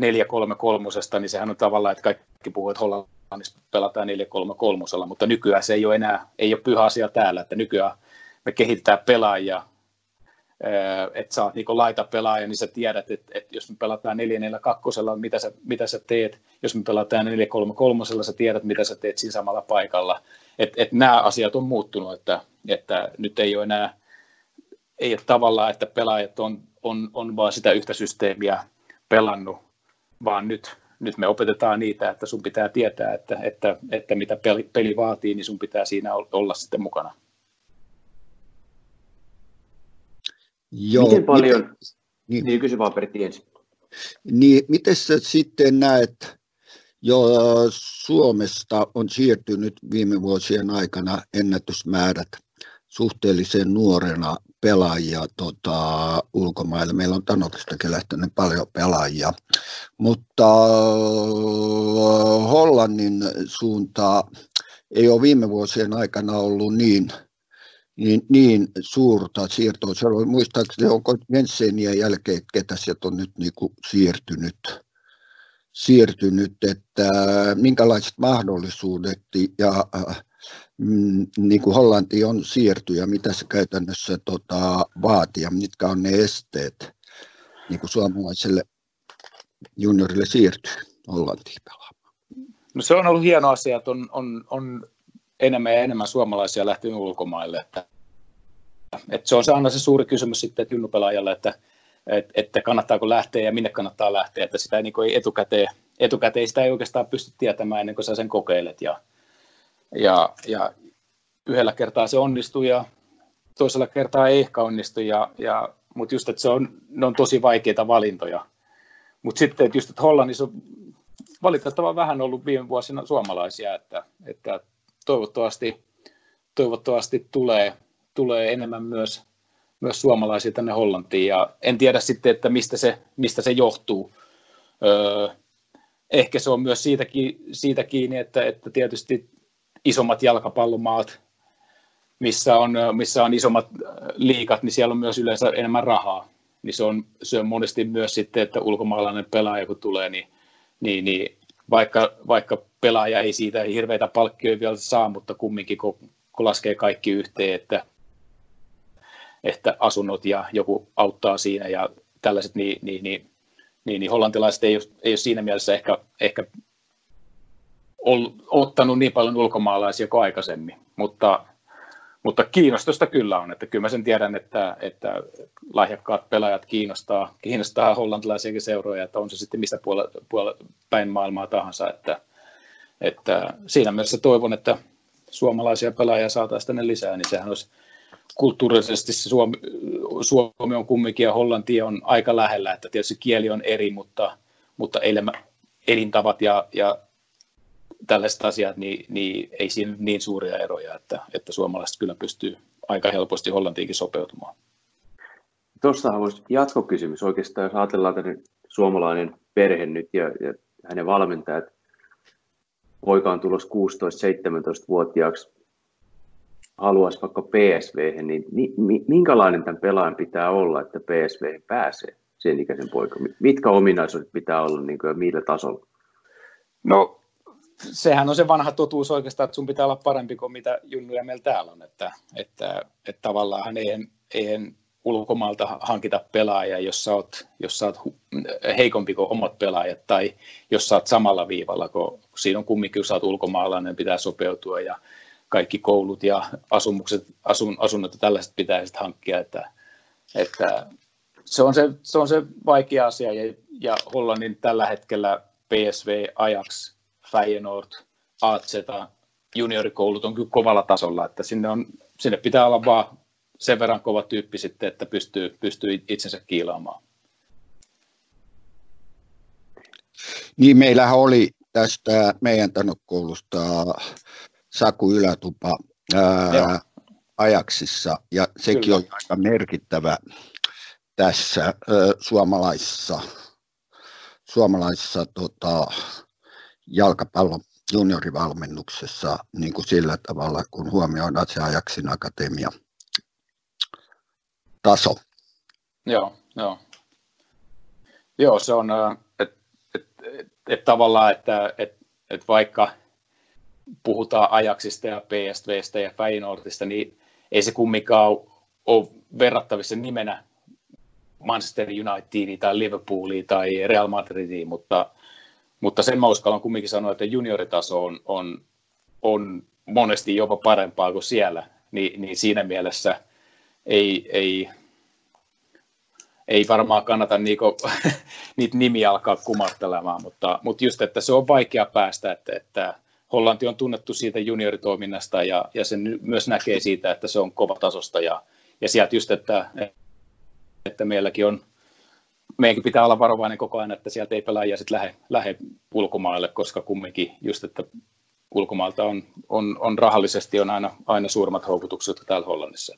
4-3-3, niin sehän on tavallaan, että kaikki puhuvat, että Hollannissa pelataan 4-3-3, mutta nykyään se ei ole enää, ei ole pyhä asia täällä, että nykyään me kehitetään pelaajia, että sä oot niin laita pelaaja, niin sä tiedät, että, että jos me pelataan 4-4-2, mitä sä, mitä sä teet, jos me pelataan 4-3-3, sä tiedät, mitä sä teet siinä samalla paikalla. Että et nämä asiat on muuttunut, että, että nyt ei ole enää, ei ole tavallaan, että pelaajat on, on, on vaan sitä yhtä systeemiä pelannut, vaan nyt, nyt me opetetaan niitä, että sun pitää tietää, että, että, että mitä peli, peli vaatii, niin sun pitää siinä olla sitten mukana. Joo, Miten paljon, miten, niin, niin kysy vaan Pertti ensin. Niin, miten sä sitten näet, jo Suomesta on siirtynyt viime vuosien aikana ennätysmäärät suhteellisen nuorena pelaajia tota, ulkomaille. Meillä on Tanokestakin lähtenyt paljon pelaajia, mutta Hollannin suuntaa ei ole viime vuosien aikana ollut niin – niin, niin suurta siirtoa. Se oli muistaakseni, onko Jensenien jälkeen, ketä sieltä on nyt niin kuin siirtynyt. siirtynyt, että minkälaiset mahdollisuudet ja mm, niin kuin Hollanti on siirtynyt ja mitä se käytännössä tota, vaatii ja mitkä on ne esteet niin kuin suomalaiselle juniorille siirtyy Hollantiin pelaamaan? No se on ollut hieno asia, että on, on, on enemmän ja enemmän suomalaisia lähtenyt ulkomaille. Että, että se on se aina se suuri kysymys sitten että junnupelaajalle, että, että, että kannattaako lähteä ja minne kannattaa lähteä, että sitä ei, niin kuin etukäteen, etukäteen sitä ei oikeastaan pysty tietämään ennen kuin sä sen kokeilet ja, ja, ja yhdellä kertaa se onnistuu ja toisella kertaa ei ehkä onnistu, ja, ja, mutta just, että se on, ne on tosi vaikeita valintoja. Mutta sitten, että just, että Hollannissa on valitettavan vähän ollut viime vuosina suomalaisia, että, että toivottavasti, toivottavasti tulee, tulee enemmän myös, myös suomalaisia tänne Hollantiin, ja en tiedä sitten, että mistä se, mistä se johtuu. Öö, ehkä se on myös siitä, siitä kiinni, että, että tietysti isommat jalkapallomaat, missä on, missä on isommat liikat, niin siellä on myös yleensä enemmän rahaa. Niin se on, se on monesti myös sitten, että ulkomaalainen pelaaja kun tulee, niin, niin, niin vaikka, vaikka pelaaja ei siitä hirveitä palkkioita vielä saa, mutta kumminkin kun, kun laskee kaikki yhteen, että, että asunnot ja joku auttaa siinä ja tällaiset, niin, niin, niin, niin, niin hollantilaiset ei ole, ei ole siinä mielessä ehkä, ehkä ottanut niin paljon ulkomaalaisia kuin aikaisemmin, mutta, mutta kiinnostusta kyllä on, että kyllä mä sen tiedän, että, että lahjakkaat pelaajat kiinnostaa, kiinnostaa hollantilaisiakin seuroja, että on se sitten mistä puolella, puolella päin maailmaa tahansa, että, että siinä mielessä toivon, että suomalaisia pelaajia saataisiin tänne lisää, niin sehän olisi kulttuurisesti se Suomi, Suomi on kumminkin ja Hollanti on aika lähellä, että tietysti kieli on eri, mutta, mutta elämä, elintavat ja, ja tällaiset asiat, niin, niin ei siinä niin suuria eroja, että, että suomalaiset kyllä pystyy aika helposti Hollantiinkin sopeutumaan. Tuossa voisi jatkokysymys oikeastaan, jos ajatellaan tänne suomalainen perhe nyt ja, ja hänen valmentajat, poika on tulossa 16-17-vuotiaaksi, haluaisi vaikka PSV, niin mi, minkälainen tämän pelaajan pitää olla, että PSV pääsee sen ikäisen poika? Mitkä ominaisuudet pitää olla niin kuin, ja millä tasolla? No sehän on se vanha totuus oikeastaan, että sun pitää olla parempi kuin mitä junnuja meillä täällä on, että, että, että tavallaan eihän, eihän ulkomaalta hankita pelaajia, jos sä, oot, jos sä oot heikompi kuin omat pelaajat, tai jos sä oot samalla viivalla, kun siinä on kumminkin, jos sä oot ulkomaalainen, pitää sopeutua, ja kaikki koulut ja asumukset, asun, asunnot ja tällaiset pitää sitten hankkia, että, että se, on se, se on se vaikea asia, ja, ja Hollannin tällä hetkellä PSV, Ajax, Feyenoord, AZ, juniorikoulut on kyllä kovalla tasolla, että sinne, on, sinne pitää olla vaan sen verran kova tyyppi sitten, että pystyy, pystyy itsensä kiilaamaan. Niin, meillähän oli tästä meidän koulusta Saku Ylätupa ää, ajaksissa, ja sekin Kyllä. oli aika merkittävä tässä ää, suomalaisessa, suomalaisessa tota, jalkapallon juniorivalmennuksessa niin kuin sillä tavalla, kun huomioidaan se Ajaksin akatemia taso. Joo, joo. Joo, se on, että et, et, et tavallaan, että et, et vaikka puhutaan Ajaksista ja PSVstä ja Feyenoordista, niin ei se kumminkaan ole, verrattavissa nimenä Manchester Unitediin tai Liverpooliin tai Real Madridiin, mutta mutta sen mä uskallan kumminkin sanoa, että junioritaso on, on, on monesti jopa parempaa kuin siellä, Ni, niin siinä mielessä ei, ei, ei varmaan kannata niinku, niitä nimiä alkaa kumartelemaan, mutta, mutta just, että se on vaikea päästä, että, että Hollanti on tunnettu siitä junioritoiminnasta ja, ja sen myös näkee siitä, että se on kova tasosta ja, ja sieltä just, että, että meilläkin on meidänkin pitää olla varovainen koko ajan, että sieltä ei pelaajia sitten lähde, lähde ulkomaille, koska kumminkin just, että ulkomailta on, on, on rahallisesti on aina, aina suurimmat houkutukset täällä Hollannissa.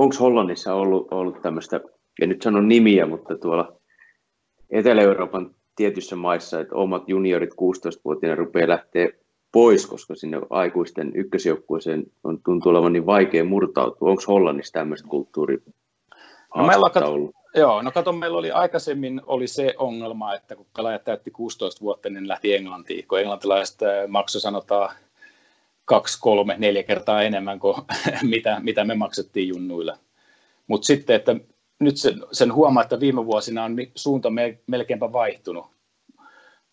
Onko Hollannissa ollut, ollut tämmöistä, en nyt sano nimiä, mutta tuolla Etelä-Euroopan tietyissä maissa, että omat juniorit 16-vuotiaana rupeaa lähteä pois, koska sinne aikuisten ykkösjoukkueeseen on tuntuu olevan niin vaikea murtautua. Onko Hollannissa tämmöistä kulttuuria No meillä, on, Joo, no kato, meillä oli aikaisemmin oli se ongelma, että kun pelaajat täytti 16 vuotta, niin lähti Englantiin, kun englantilaiset äh, maksu sanotaan kaksi, kolme, neljä kertaa enemmän kuin mitä, mitä me maksettiin junnuilla. Mutta sitten, että nyt sen, sen huomaa, että viime vuosina on suunta melkeinpä vaihtunut,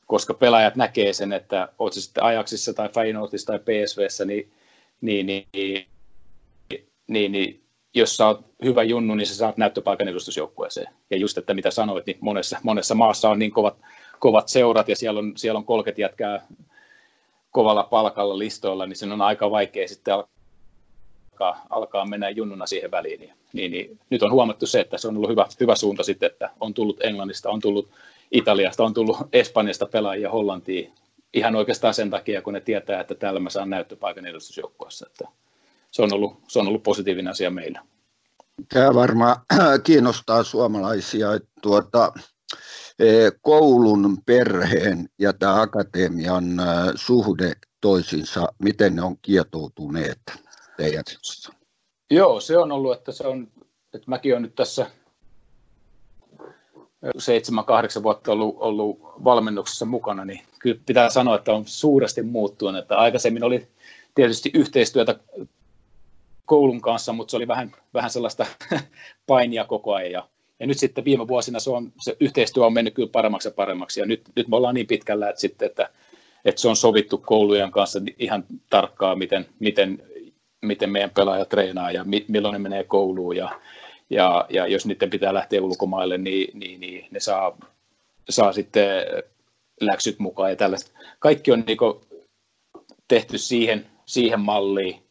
koska pelaajat näkee sen, että oot se sitten Ajaxissa tai Feyenoordissa tai PSVssä, niin, niin, niin, niin, niin jos sä oot hyvä junnu, niin sä saat näyttöpaikan edustusjoukkueeseen. Ja just, että mitä sanoit, niin monessa, monessa maassa on niin kovat, kovat seurat ja siellä on, siellä on 30 jätkää kovalla palkalla listoilla, niin sen on aika vaikea sitten alkaa, alkaa mennä junnuna siihen väliin. Niin, niin, niin, nyt on huomattu se, että se on ollut hyvä, hyvä suunta sitten, että on tullut Englannista, on tullut Italiasta, on tullut Espanjasta pelaajia Hollantiin ihan oikeastaan sen takia, kun ne tietää, että täällä mä saan näyttöpaikan edustusjoukkueessa. Että se, on ollut, se on ollut positiivinen asia meillä. Tämä varmaan kiinnostaa suomalaisia, että tuota, koulun, perheen ja tämä akatemian suhde toisiinsa, miten ne on kietoutuneet teidän Joo, se on ollut, että se on, että mäkin olen nyt tässä seitsemän, kahdeksan vuotta ollut, ollut valmennuksessa mukana, niin kyllä pitää sanoa, että on suuresti muuttunut. Että aikaisemmin oli tietysti yhteistyötä koulun kanssa, mutta se oli vähän, vähän sellaista painia koko ajan. Ja, ja nyt sitten viime vuosina se, on, se yhteistyö on mennyt kyllä paremmaksi ja paremmaksi. Ja nyt, nyt me ollaan niin pitkällä, että, sitten, että, että se on sovittu koulujen kanssa ihan tarkkaan, miten, miten, miten meidän pelaajat treenaa ja mi, milloin ne menee kouluun. Ja, ja, ja jos niiden pitää lähteä ulkomaille, niin, niin, niin ne saa, saa sitten läksyt mukaan ja tällaista. Kaikki on niin tehty siihen, siihen malliin,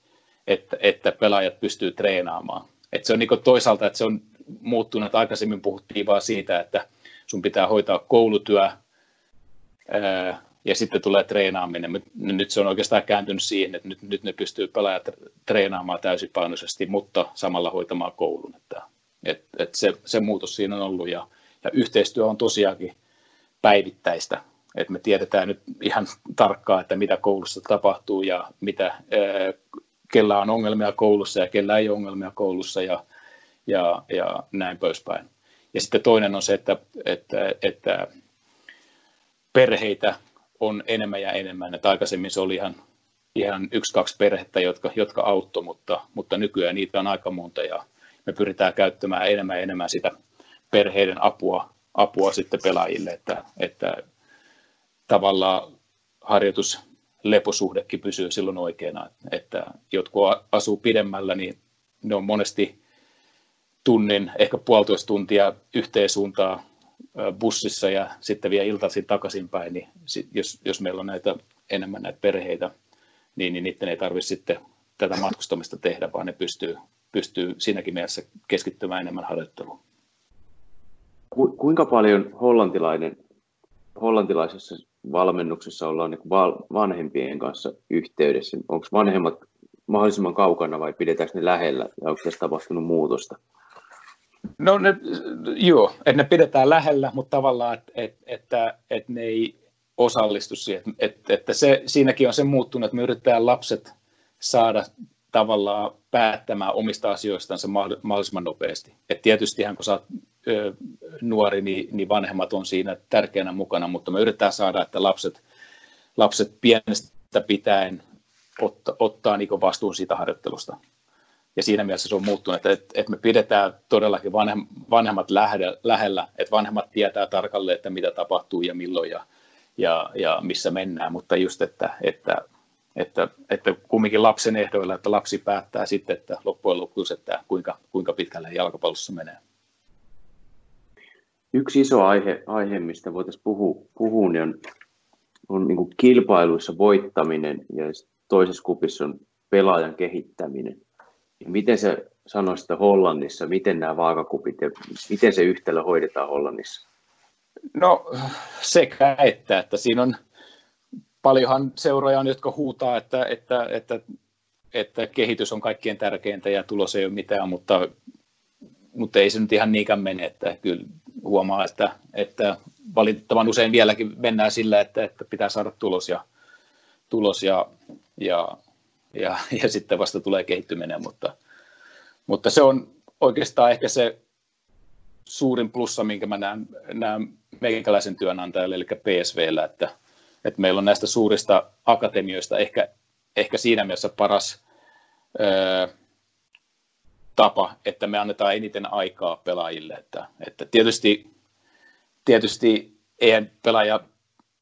että, että pelaajat pystyy treenaamaan. Et se on niin toisaalta, että se on muuttunut, aikaisemmin puhuttiin vaan siitä, että sun pitää hoitaa koulutyö ja sitten tulee treenaaminen. Nyt se on oikeastaan kääntynyt siihen, että nyt, nyt ne pystyy pelaajat treenaamaan täysipainoisesti, mutta samalla hoitamaan koulun. Että, et, et se, se muutos siinä on ollut ja, ja yhteistyö on tosiaankin päivittäistä. Et me tiedetään nyt ihan tarkkaan, että mitä koulussa tapahtuu ja mitä kellä on ongelmia koulussa ja kellä ei ole ongelmia koulussa ja, ja, ja näin poispäin. Ja sitten toinen on se, että, että, että perheitä on enemmän ja enemmän. Että aikaisemmin se oli ihan, ihan yksi, kaksi perhettä, jotka, jotka auttoi, mutta, mutta nykyään niitä on aika monta ja me pyritään käyttämään enemmän ja enemmän sitä perheiden apua, apua sitten pelaajille, että, että tavallaan harjoitus leposuhdekin pysyy silloin oikeana. Että jotkut asuu pidemmällä, niin ne on monesti tunnin, ehkä puolitoista tuntia yhteen suuntaan bussissa ja sitten vielä iltaisin takaisinpäin, niin jos, jos meillä on näitä enemmän näitä perheitä, niin, niin niiden ei tarvitse sitten tätä matkustamista tehdä, vaan ne pystyy, pystyy siinäkin mielessä keskittymään enemmän harjoitteluun. Kuinka paljon hollantilainen, hollantilaisessa valmennuksessa ollaan niin vanhempien kanssa yhteydessä? Onko vanhemmat mahdollisimman kaukana vai pidetäänkö ne lähellä ja onko tässä tapahtunut muutosta? No ne, joo, että ne pidetään lähellä, mutta tavallaan, että, että, että, että ne ei osallistu siihen. Että, että se, siinäkin on se muuttunut, että me yritetään lapset saada tavallaan päättämään omista asioistansa mahdollisimman nopeasti. Et tietystihän kun sä oot ö, nuori, niin, niin vanhemmat on siinä tärkeänä mukana, mutta me yritetään saada, että lapset, lapset pienestä pitäen otta, ottaa niin vastuun siitä harjoittelusta. Ja siinä mielessä se on muuttunut, että, että, että me pidetään todellakin vanhem, vanhemmat lähellä, lähellä, että vanhemmat tietää tarkalleen, että mitä tapahtuu ja milloin ja, ja, ja missä mennään, mutta just, että, että että, että kumminkin lapsen ehdoilla, että lapsi päättää sitten, että loppujen lopuksi, että kuinka, kuinka pitkälle jalkapallossa menee. Yksi iso aihe, aihe mistä voitaisiin puhua, puhua niin on, on niin kilpailuissa voittaminen ja toisessa kupissa on pelaajan kehittäminen. Miten se sanoisi sitä Hollannissa, miten nämä vaakakupit ja miten se yhtälö hoidetaan Hollannissa? No sekä että, että siinä on paljonhan seuroja jotka huutaa, että, että, että, että kehitys on kaikkien tärkeintä ja tulos ei ole mitään, mutta, mutta ei se nyt ihan niinkään mene, että kyllä huomaa, että, että valitettavan usein vieläkin mennään sillä, että, että pitää saada tulos ja, tulos ja, ja, ja, ja sitten vasta tulee kehittyminen, mutta, mutta se on oikeastaan ehkä se, suurin plussa, minkä mä näen, näen meikäläisen työnantajalle, eli PSVllä, että, että meillä on näistä suurista akatemioista ehkä, ehkä siinä mielessä paras ö, tapa, että me annetaan eniten aikaa pelaajille. Että, että tietysti, tietysti eihän pelaaja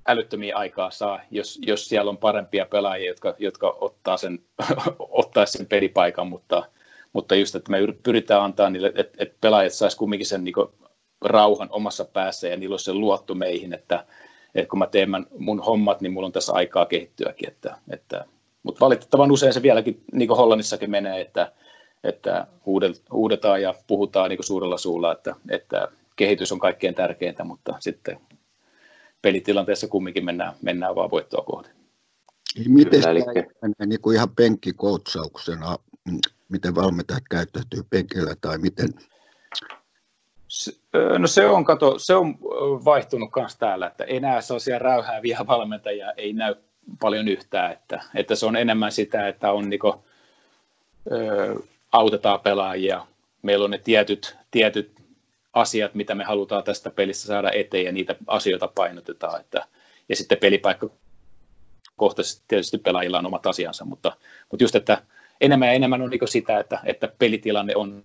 älyttömiä aikaa saa, jos, jos siellä on parempia pelaajia, jotka, jotka ottaa, sen, ottaa sen pelipaikan, mutta, mutta just, että me pyritään antaa niille, että, että pelaajat saisi kumminkin sen niin rauhan omassa päässä ja niillä olisi se luotto meihin, että, että kun mä teen mun hommat, niin mulla on tässä aikaa kehittyäkin. Että, että, mutta valitettavan usein se vieläkin, niin kuin Hollannissakin menee, että, että huudetaan ja puhutaan niin suurella suulla, että, että kehitys on kaikkein tärkeintä, mutta sitten pelitilanteessa kumminkin mennään, mennään vaan voittoa kohden. Miten Kyllä, eli... niin kuin ihan penkkikoutsauksena, miten valmentajat käyttäytyy penkillä tai miten? No se on, kato, se on vaihtunut myös täällä, että enää sellaisia räyhääviä valmentajia ei näy paljon yhtään, että, että se on enemmän sitä, että on niinku, ö, autetaan pelaajia, meillä on ne tietyt, tietyt asiat, mitä me halutaan tästä pelistä saada eteen ja niitä asioita painotetaan. Että, ja sitten pelipaikka kohtaisesti tietysti pelaajilla on omat asiansa, mutta, mutta just, että enemmän ja enemmän on niin sitä, että, että pelitilanne on,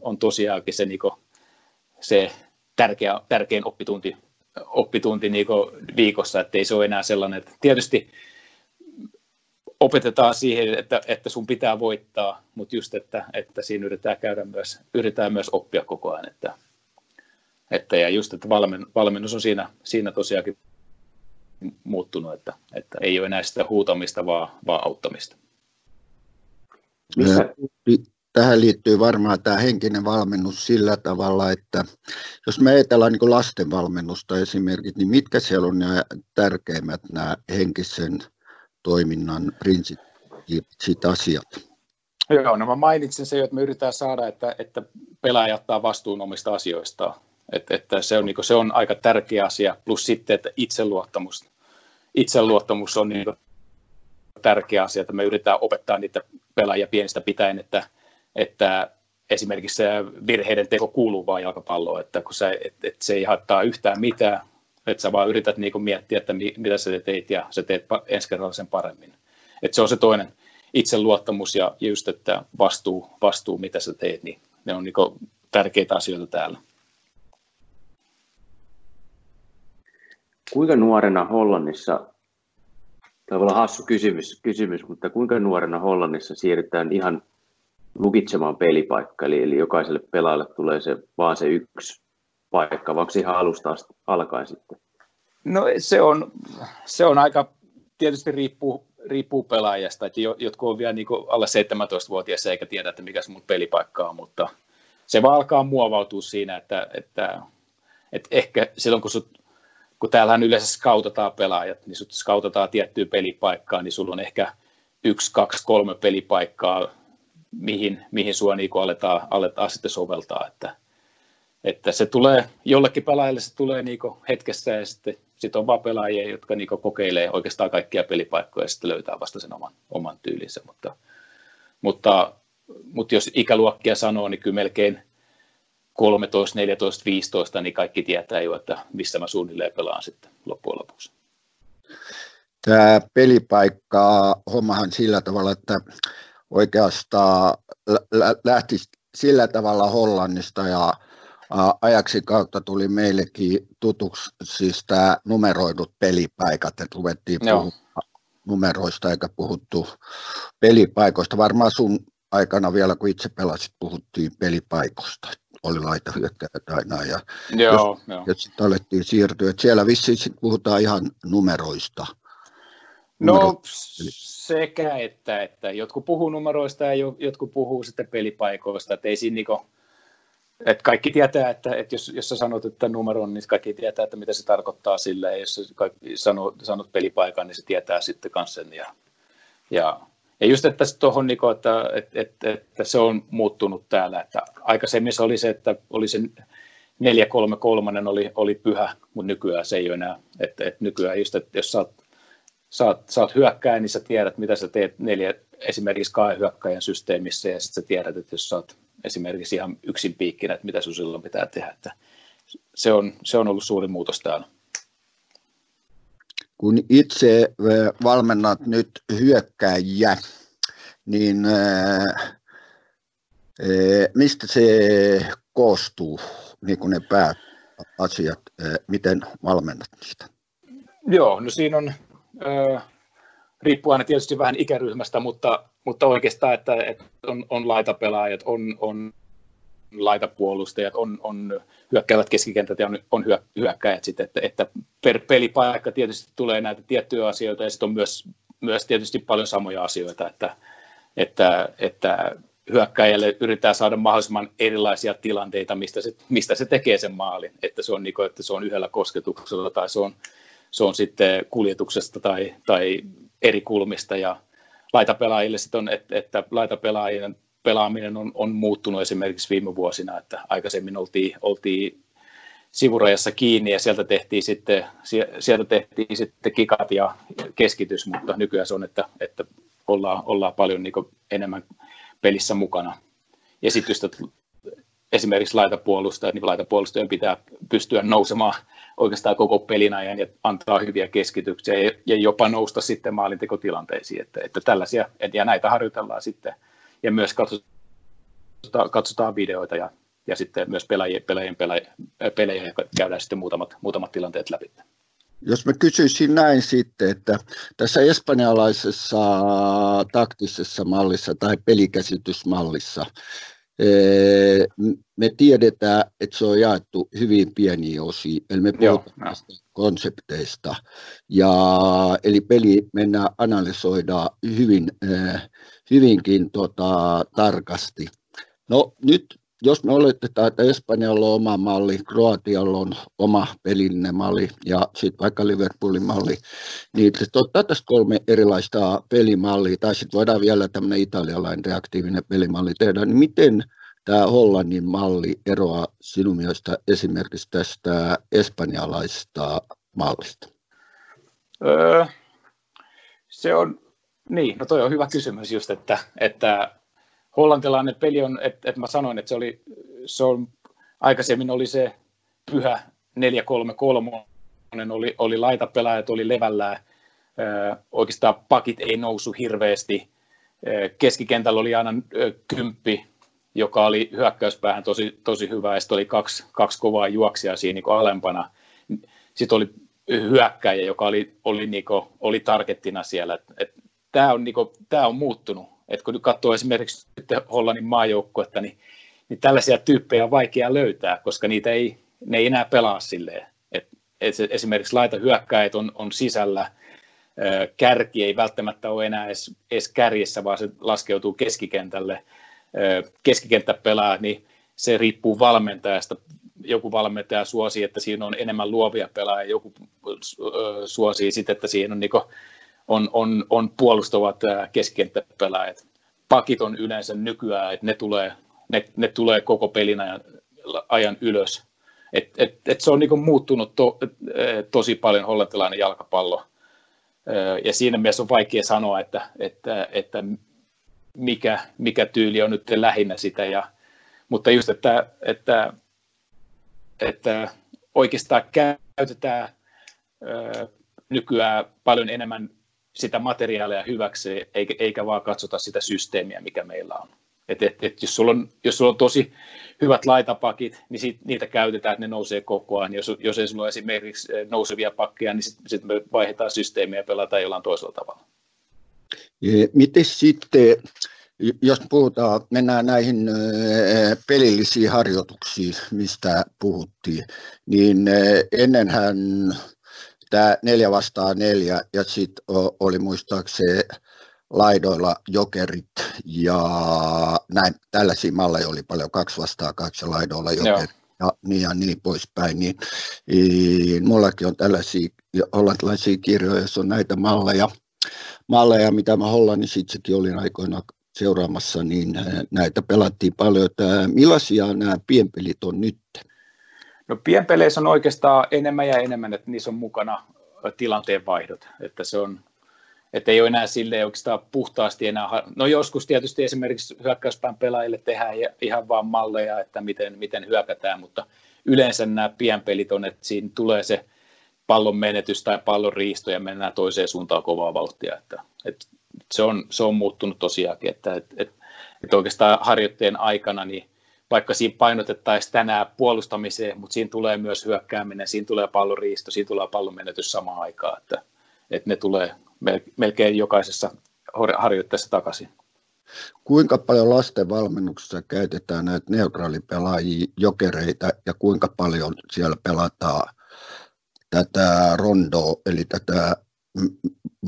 on tosiaankin se, niin se tärkeä, tärkein oppitunti, oppitunti niin viikossa, että ei se ole enää sellainen, että tietysti opetetaan siihen, että, että sun pitää voittaa, mutta just, että, että siinä yritetään käydä myös, yritetään myös oppia koko ajan, että, että ja just, että valmen, valmennus on siinä, siinä tosiaankin muuttunut, että, että ei ole enää sitä huutamista, vaan, vaan auttamista. Missä? Tähän liittyy varmaan tämä henkinen valmennus sillä tavalla, että jos me ajatellaan niin lasten valmennusta esimerkiksi, niin mitkä siellä on nämä tärkeimmät nämä henkisen toiminnan prinsiipit, asiat? Joo, no mä mainitsin se, että me yritetään saada, että, että pelaaja ottaa vastuun omista asioistaan. Että, että se, on, niin kuin, se on aika tärkeä asia, plus sitten, että itseluottamus, itseluottamus on niin kuin, tärkeä asia, että me yritetään opettaa niitä pelaajia pienistä pitäen, että, että esimerkiksi se virheiden teko kuuluu vaan jalkapalloon, että kun sä, et, et se ei haittaa yhtään mitään, että sä vaan yrität niin miettiä, että mitä sä teit ja sä teet ensi kerralla sen paremmin. Että se on se toinen itseluottamus ja just, että vastuu, vastuu mitä sä teet, niin ne on niin tärkeitä asioita täällä. Kuinka nuorena Hollannissa, tämä voi olla hassu kysymys, kysymys, mutta kuinka nuorena Hollannissa siirrytään ihan lukitsemaan pelipaikka, eli, eli jokaiselle pelaajalle tulee se, vaan se yksi paikka, vai onko se ihan alusta alkaen sitten? No se on, se on aika, tietysti riippuu, riippuu pelaajasta, että jotkut on vielä niin alle 17-vuotiaissa eikä tiedä, että mikä se mun pelipaikka on, mutta se vaan alkaa muovautua siinä, että, että, että ehkä silloin kun, sut, kun täällähän yleensä skautataan pelaajat, niin sut skautataan tiettyä pelipaikkaa, niin sulla on ehkä yksi, kaksi, kolme pelipaikkaa, mihin, mihin sua niin aletaan, aletaan sitten soveltaa, että, että se tulee, jollekin pelaajalle se tulee niin hetkessä ja sitten sit on vaan pelaajia, jotka niin kokeilee oikeastaan kaikkia pelipaikkoja ja sitten löytää vasta sen oman, oman tyylinsä, mutta, mutta, mutta jos ikäluokkia sanoo, niin kyllä melkein 13, 14, 15, niin kaikki tietää jo, että missä mä suunnilleen pelaan sitten loppujen lopuksi. Tämä pelipaikka hommahan sillä tavalla, että oikeastaan lähti sillä tavalla Hollannista ja ajaksi kautta tuli meillekin tutuksi siis tämä numeroidut pelipaikat, että ruvettiin puhumaan numeroista eikä puhuttu pelipaikoista. Varmaan sun aikana vielä, kun itse pelasit, puhuttiin pelipaikoista. Oli laita aina. Ja joo, jos, joo. jos sitten alettiin siirtyä, että siellä vissiin sit puhutaan ihan numeroista. No sekä että, että jotkut puhuu numeroista ja jotkut puhuu sitten pelipaikoista, että ei siinä niinku, et kaikki tietää, että, että jos, jos sä sanot, että numero on, niin kaikki tietää, että mitä se tarkoittaa sille, ja jos sä sanot, sanot pelipaikan, niin se tietää sitten kanssa sen. Ja, ja, ja just, että tuohon, niin että, että, että, että, se on muuttunut täällä, että aikaisemmin se oli se, että oli se 433 oli, oli pyhä, mutta nykyään se ei ole enää, että, että nykyään just, että jos sä oot saat, saat hyökkää, niin sä tiedät, mitä sä teet neljä, esimerkiksi kahden hyökkäjän systeemissä, ja sitten sä tiedät, että jos sä oot esimerkiksi ihan yksin piikkinä, että mitä sun silloin pitää tehdä. Että se, on, se on ollut suuri muutos täällä. Kun itse valmennat nyt hyökkäjiä, niin mistä se koostuu, niin kuin ne pääasiat, miten valmennat niitä? Joo, no siinä on, riippuu aina tietysti vähän ikäryhmästä, mutta, mutta oikeastaan, että, että on, on laitapelaajat, on, on laitapuolustajat, on, on hyökkäävät keskikentät ja on, on hyö, hyökkäjät sitten, että, että per pelipaikka tietysti tulee näitä tiettyjä asioita ja sitten on myös, myös tietysti paljon samoja asioita, että, että, että hyökkäjälle yritetään saada mahdollisimman erilaisia tilanteita, mistä se, mistä se tekee sen maalin, että se on, niin kuin, että se on yhdellä kosketuksella tai se on, se on sitten kuljetuksesta tai, tai eri kulmista ja laitapelaajille sitten on, että, että laitapelaajien pelaaminen on, on muuttunut esimerkiksi viime vuosina, että aikaisemmin oltiin, oltiin sivurajassa kiinni ja sieltä tehtiin sitten, sieltä tehtiin sitten kikat ja keskitys, mutta nykyään se on, että, että ollaan, ollaan paljon niin enemmän pelissä mukana. Että esimerkiksi laitapuolustajat, niin laitapuolustajien pitää pystyä nousemaan oikeastaan koko pelin ajan ja antaa hyviä keskityksiä ja, jopa nousta sitten maalintekotilanteisiin. Että, että tällaisia, ja näitä harjoitellaan sitten ja myös katsotaan, katsotaan videoita ja, ja sitten myös pelaajien, pelaajien, pelaajien, pelejä ja käydään sitten muutamat, muutamat tilanteet läpi. Jos mä kysyisin näin sitten, että tässä espanjalaisessa taktisessa mallissa tai pelikäsitysmallissa, me tiedetään, että se on jaettu hyvin pieniin osiin, eli me puhutaan Joo, näistä konsepteista, ja, eli peli mennään analysoidaan hyvin, hyvinkin tota, tarkasti. No nyt jos me oletetaan, että Espanjalla on oma malli, Kroatialla on oma pelillinen malli ja sitten vaikka Liverpoolin malli, niin tässä kolme erilaista pelimallia, tai sitten voidaan vielä tämmöinen italialainen reaktiivinen pelimalli tehdä, niin miten tämä Hollannin malli eroaa sinun mielestä esimerkiksi tästä espanjalaisesta mallista? Öö, se on, niin, no toi on hyvä kysymys just, että, että hollantilainen peli on, että, että mä sanoin, että se oli, se on, aikaisemmin oli se pyhä 4-3-3, oli, oli laitapelaajat, oli levällään, oikeastaan pakit ei nousu hirveästi, keskikentällä oli aina kymppi, joka oli hyökkäyspäähän tosi, tosi hyvä, ja sitten oli kaksi, kaksi kovaa juoksia siinä niin alempana. Sitten oli hyökkäjä, joka oli, oli, niin kuin, oli targettina siellä. Tämä on, niin kuin, tämä on muuttunut että kun katsoo esimerkiksi Hollannin maajoukkuetta, niin, niin tällaisia tyyppejä on vaikea löytää, koska niitä ei, ne ei enää pelaa silleen. Et, et esimerkiksi laita hyökkäät on, on sisällä, kärki ei välttämättä ole enää edes, edes kärjessä, vaan se laskeutuu keskikentälle. Keskikenttä pelaa, niin se riippuu valmentajasta. Joku valmentaja suosii, että siinä on enemmän luovia pelaajia, joku suosii sitten, että siinä on niin on, on, on puolustavat keskikenttäpelaajat. Pakit on yleensä nykyään, että ne tulee, ne, ne tulee koko pelin ajan, ajan ylös. Et, et, et se on niin muuttunut to, tosi paljon hollantilainen jalkapallo. Ja siinä mielessä on vaikea sanoa, että, että, että mikä, mikä tyyli on nyt lähinnä sitä. Ja, mutta just, että, että, että oikeastaan käytetään nykyään paljon enemmän sitä materiaalia hyväksi, eikä, eikä vaan katsota sitä systeemiä, mikä meillä on. Et, et, et jos, sulla on, jos sulla on tosi hyvät laitapakit, niin sit, niitä käytetään, että ne nousee koko ajan. Jos, jos ei sulla ole esimerkiksi eh, nousevia pakkeja, niin sitten sit me vaihdetaan systeemiä ja pelataan jollain toisella tavalla. Miten sitten, jos puhutaan, mennään näihin eh, pelillisiin harjoituksiin, mistä puhuttiin, niin eh, ennenhän tämä neljä vastaan neljä ja sitten oli muistaakseni laidoilla jokerit ja näin, tällaisia malleja oli paljon, kaksi vastaan kaksi laidoilla jokerit. Ja niin ja niin poispäin, niin, niin mullakin on tällaisia hollantilaisia kirjoja, joissa on näitä malleja, malleja mitä mä Hollannissa itsekin olin aikoina seuraamassa, niin näitä pelattiin paljon. Että millaisia nämä pienpelit on nyt? No pienpeleissä on oikeastaan enemmän ja enemmän, että niissä on mukana tilanteen vaihdot, että se on, että ei ole enää silleen oikeastaan puhtaasti enää, no joskus tietysti esimerkiksi hyökkäyspään pelaajille tehdään ihan vaan malleja, että miten, miten hyökätään, mutta yleensä nämä pienpelit on, että siinä tulee se pallon menetys tai pallon riisto ja mennään toiseen suuntaan kovaa vauhtia, että, että se, on, se on muuttunut tosiaankin, että, että, että, että oikeastaan harjoitteen aikana niin vaikka siinä painotettaisiin tänään puolustamiseen, mutta siinä tulee myös hyökkääminen, siinä tulee pallon riisto, siinä tulee pallon menetys samaan aikaan, että, että ne tulee melkein jokaisessa harjoitteessa takaisin. Kuinka paljon lasten valmennuksessa käytetään näitä neutraalipelaajia, jokereita ja kuinka paljon siellä pelataan tätä rondoa, eli tätä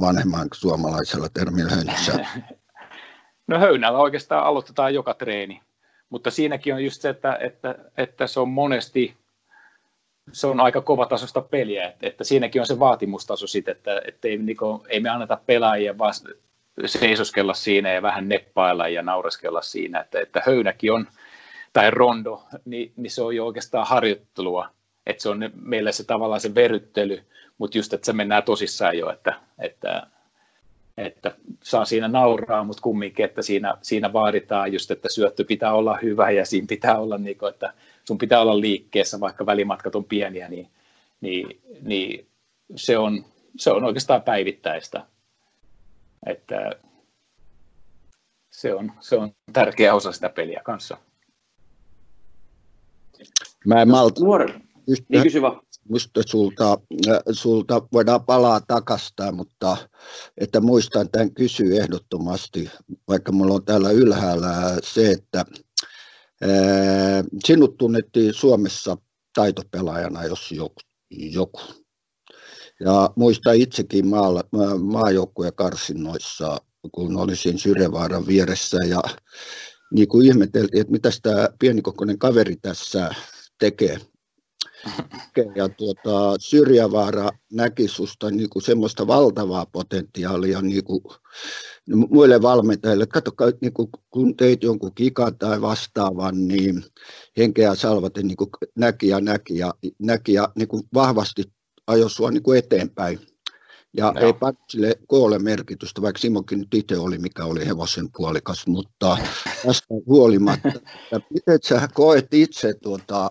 vanhemman suomalaisella termillä höntsää? No höynällä oikeastaan aloitetaan joka treeni, mutta siinäkin on just se, että, että, että se on monesti se on aika kovatasosta peliä, että, että siinäkin on se vaatimustaso sitten, että, että ei, niin kuin, ei me anneta pelaajien vaan seisoskella siinä ja vähän neppailla ja naureskella siinä, että, että höynäkin on, tai rondo, niin, niin se on jo oikeastaan harjoittelua, että se on meille se tavallaan se veryttely, mutta just, että se mennään tosissaan jo, että, että, että saa siinä nauraa, mutta kumminkin, että siinä, siinä vaaditaan just, että syöttö pitää olla hyvä ja siinä pitää olla, niin kuin, että sun pitää olla liikkeessä, vaikka välimatkat on pieniä, niin, niin, niin se, on, se on oikeastaan päivittäistä. Että se on, se on tärkeä osa sitä peliä kanssa. Mä en malta. Nuori, niin kysy vaan. Musta sulta, äh, sulta voidaan palaa takasta, mutta että muistan tämän kysyä ehdottomasti, vaikka mulla on täällä ylhäällä se, että Sinut tunnettiin Suomessa taitopelaajana, jos joku. Ja muista itsekin maalla, maajoukkueen karsinnoissa, kun olisin Syrjävaaran vieressä ja niin kuin ihmeteltiin, että mitä tämä pienikokoinen kaveri tässä tekee. Ja tuota, Syrjävaara näki susta niin kuin semmoista valtavaa potentiaalia niin kuin muille valmentajille, että katso, niin kuin, kun teit jonkun kikan tai vastaavan, niin henkeä salvaten niin kuin näki ja näki ja, näki ja niin kuin vahvasti ajoi sinua niin kuin eteenpäin. Ja no. ei sille koolle merkitystä, vaikka Simokin nyt itse oli, mikä oli hevosen puolikas, mutta tästä huolimatta, miten sä koet itse tuota,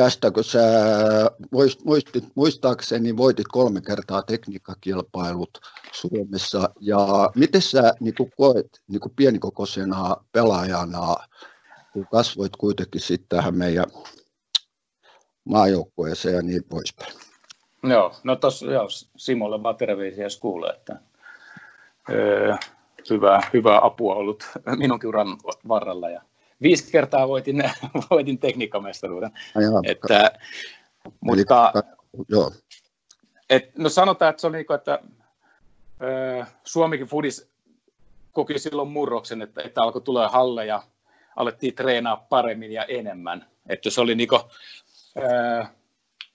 tästä, kun sä muistit, muistaakseni voitit kolme kertaa tekniikkakilpailut Suomessa, ja miten sä niin kuin koet niin kuin pienikokoisena pelaajana, kun kasvoit kuitenkin sitten tähän meidän maajoukkueeseen ja niin poispäin? Joo, no tuossa Simolle vaan terveisiä jos kuulee, että öö, hyvää, hyvää apua ollut minunkin uran varrella ja viisi kertaa voitin, voitin tekniikkamestaruuden. Että, mutta, joo. Et, no sanotaan, että se oli niin kuin, että ö, Suomikin Fudis koki silloin murroksen, että, että alkoi tulla halle ja alettiin treenaa paremmin ja enemmän. Että se oli niin kuin, ö,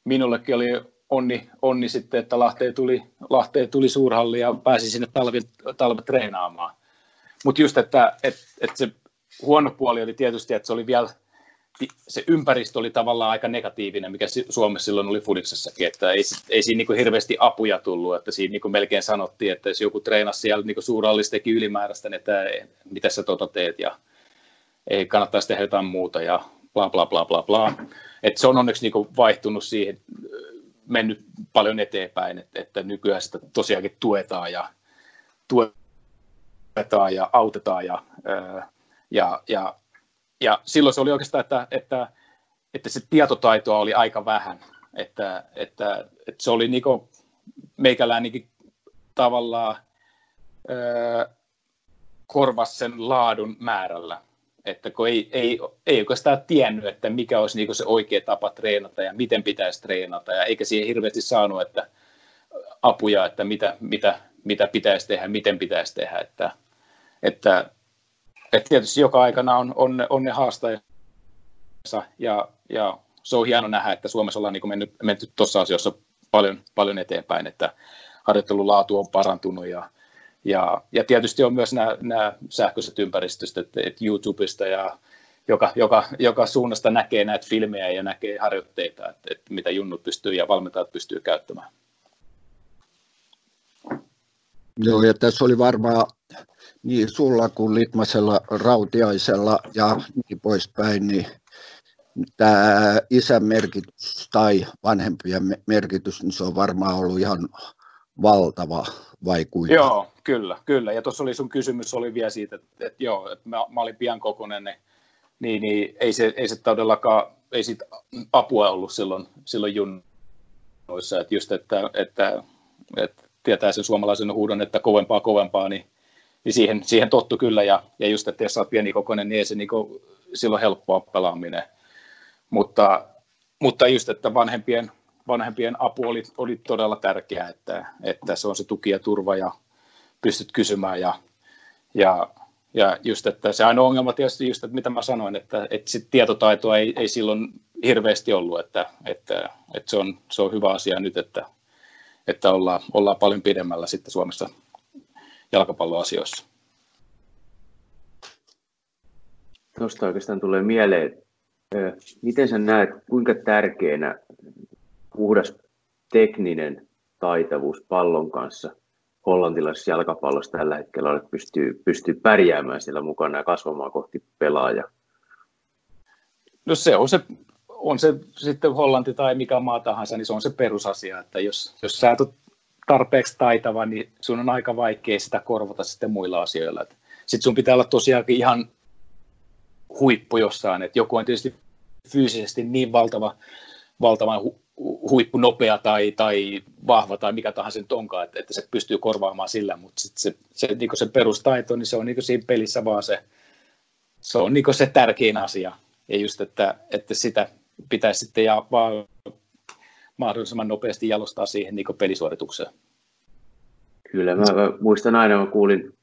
minullekin oli onni, onni sitten, että Lahteen tuli, Lahteen tuli suurhalli ja pääsi sinne talvi, talve treenaamaan. Mutta just, että et, et se huono puoli oli tietysti, että se oli vielä se ympäristö oli tavallaan aika negatiivinen, mikä Suomessa silloin oli Fudiksessakin, että ei, ei siinä niin hirveästi apuja tullut, että siinä niin melkein sanottiin, että jos joku treenasi siellä niin suurallis teki ylimääräistä, niin että mitä sä tota teet ja ei kannattaisi tehdä jotain muuta ja bla bla bla bla bla. että se on onneksi niin vaihtunut siihen, mennyt paljon eteenpäin, että, että nykyään sitä tosiaankin tuetaan ja tuetaan ja autetaan ja ja, ja, ja silloin se oli oikeastaan, että, että, että se tietotaitoa oli aika vähän, että, että, että se oli niinku meikäläinenkin tavallaan öö, korvas sen laadun määrällä. Että kun ei, ei, ei oikeastaan tiennyt, että mikä olisi niinku se oikea tapa treenata ja miten pitäisi treenata, ja eikä siihen hirveästi saanut että apuja, että mitä, mitä, mitä pitäisi tehdä, miten pitäisi tehdä. Että, että et tietysti joka aikana on, on, on ne haastajansa ja, ja se on hieno nähdä, että Suomessa ollaan niin mennyt, menty tuossa asioissa paljon, paljon eteenpäin, että harjoittelun laatu on parantunut ja, ja, ja tietysti on myös nämä, nämä sähköiset ympäristöt, että, että YouTubesta ja joka, joka, joka suunnasta näkee näitä filmejä ja näkee harjoitteita, että, että mitä junnut pystyy ja valmentajat pystyy käyttämään. Joo, ja tässä oli varmaan niin sulla kuin Litmasella, Rautiaisella ja niin poispäin, niin tämä isän merkitys tai vanhempien merkitys, niin se on varmaan ollut ihan valtava vai kuinka? Joo, kyllä, kyllä. Ja tuossa oli sun kysymys oli vielä siitä, että, että joo, että mä, mä olin pian kokonen, niin, niin, niin ei, se, ei se todellakaan, ei siitä apua ollut silloin, silloin junnoissa, että just, että, että, että tietää sen suomalaisen huudon, että kovempaa, kovempaa, niin, niin siihen, siihen tottu kyllä, ja, ja just, että jos sä oot pieni kokonen, niin ei se niin kuin, silloin helppoa pelaaminen, mutta, mutta just, että vanhempien, vanhempien apu oli, oli todella tärkeää, että, että se on se tuki ja turva ja pystyt kysymään. Ja, ja, ja just, että se ainoa ongelma tietysti just, että mitä mä sanoin, että, että sit tietotaitoa ei, ei silloin hirveästi ollut, että, että, että se, on, se on hyvä asia nyt, että, että ollaan, ollaan paljon pidemmällä sitten Suomessa jalkapalloasioissa. Tuosta oikeastaan tulee mieleen, miten sä näet, kuinka tärkeänä puhdas tekninen taitavuus pallon kanssa hollantilaisessa jalkapallossa tällä hetkellä on, että pystyy, pystyy pärjäämään siellä mukana ja kasvamaan kohti pelaajaa? No se on se, on se sitten Hollanti tai mikä maa tahansa, niin se on se perusasia, että jos, jos sä et ole tarpeeksi taitava, niin sun on aika vaikea sitä korvata sitten muilla asioilla. Sitten sun pitää olla tosiaankin ihan huippu jossain, että joku on tietysti fyysisesti niin valtava, valtavan hu, huippunopea tai, tai vahva tai mikä tahansa nyt onkaan, että, että se pystyy korvaamaan sillä, mutta sit se, se, niin se perustaito, niin se on niin siinä pelissä vaan se, se on niin se tärkein asia. Ja just, että, että sitä pitäisi sitten ja vaan mahdollisimman nopeasti jalostaa siihen niin pelisuoritukseen. Kyllä, mä, mä muistan aina, mä kuulin,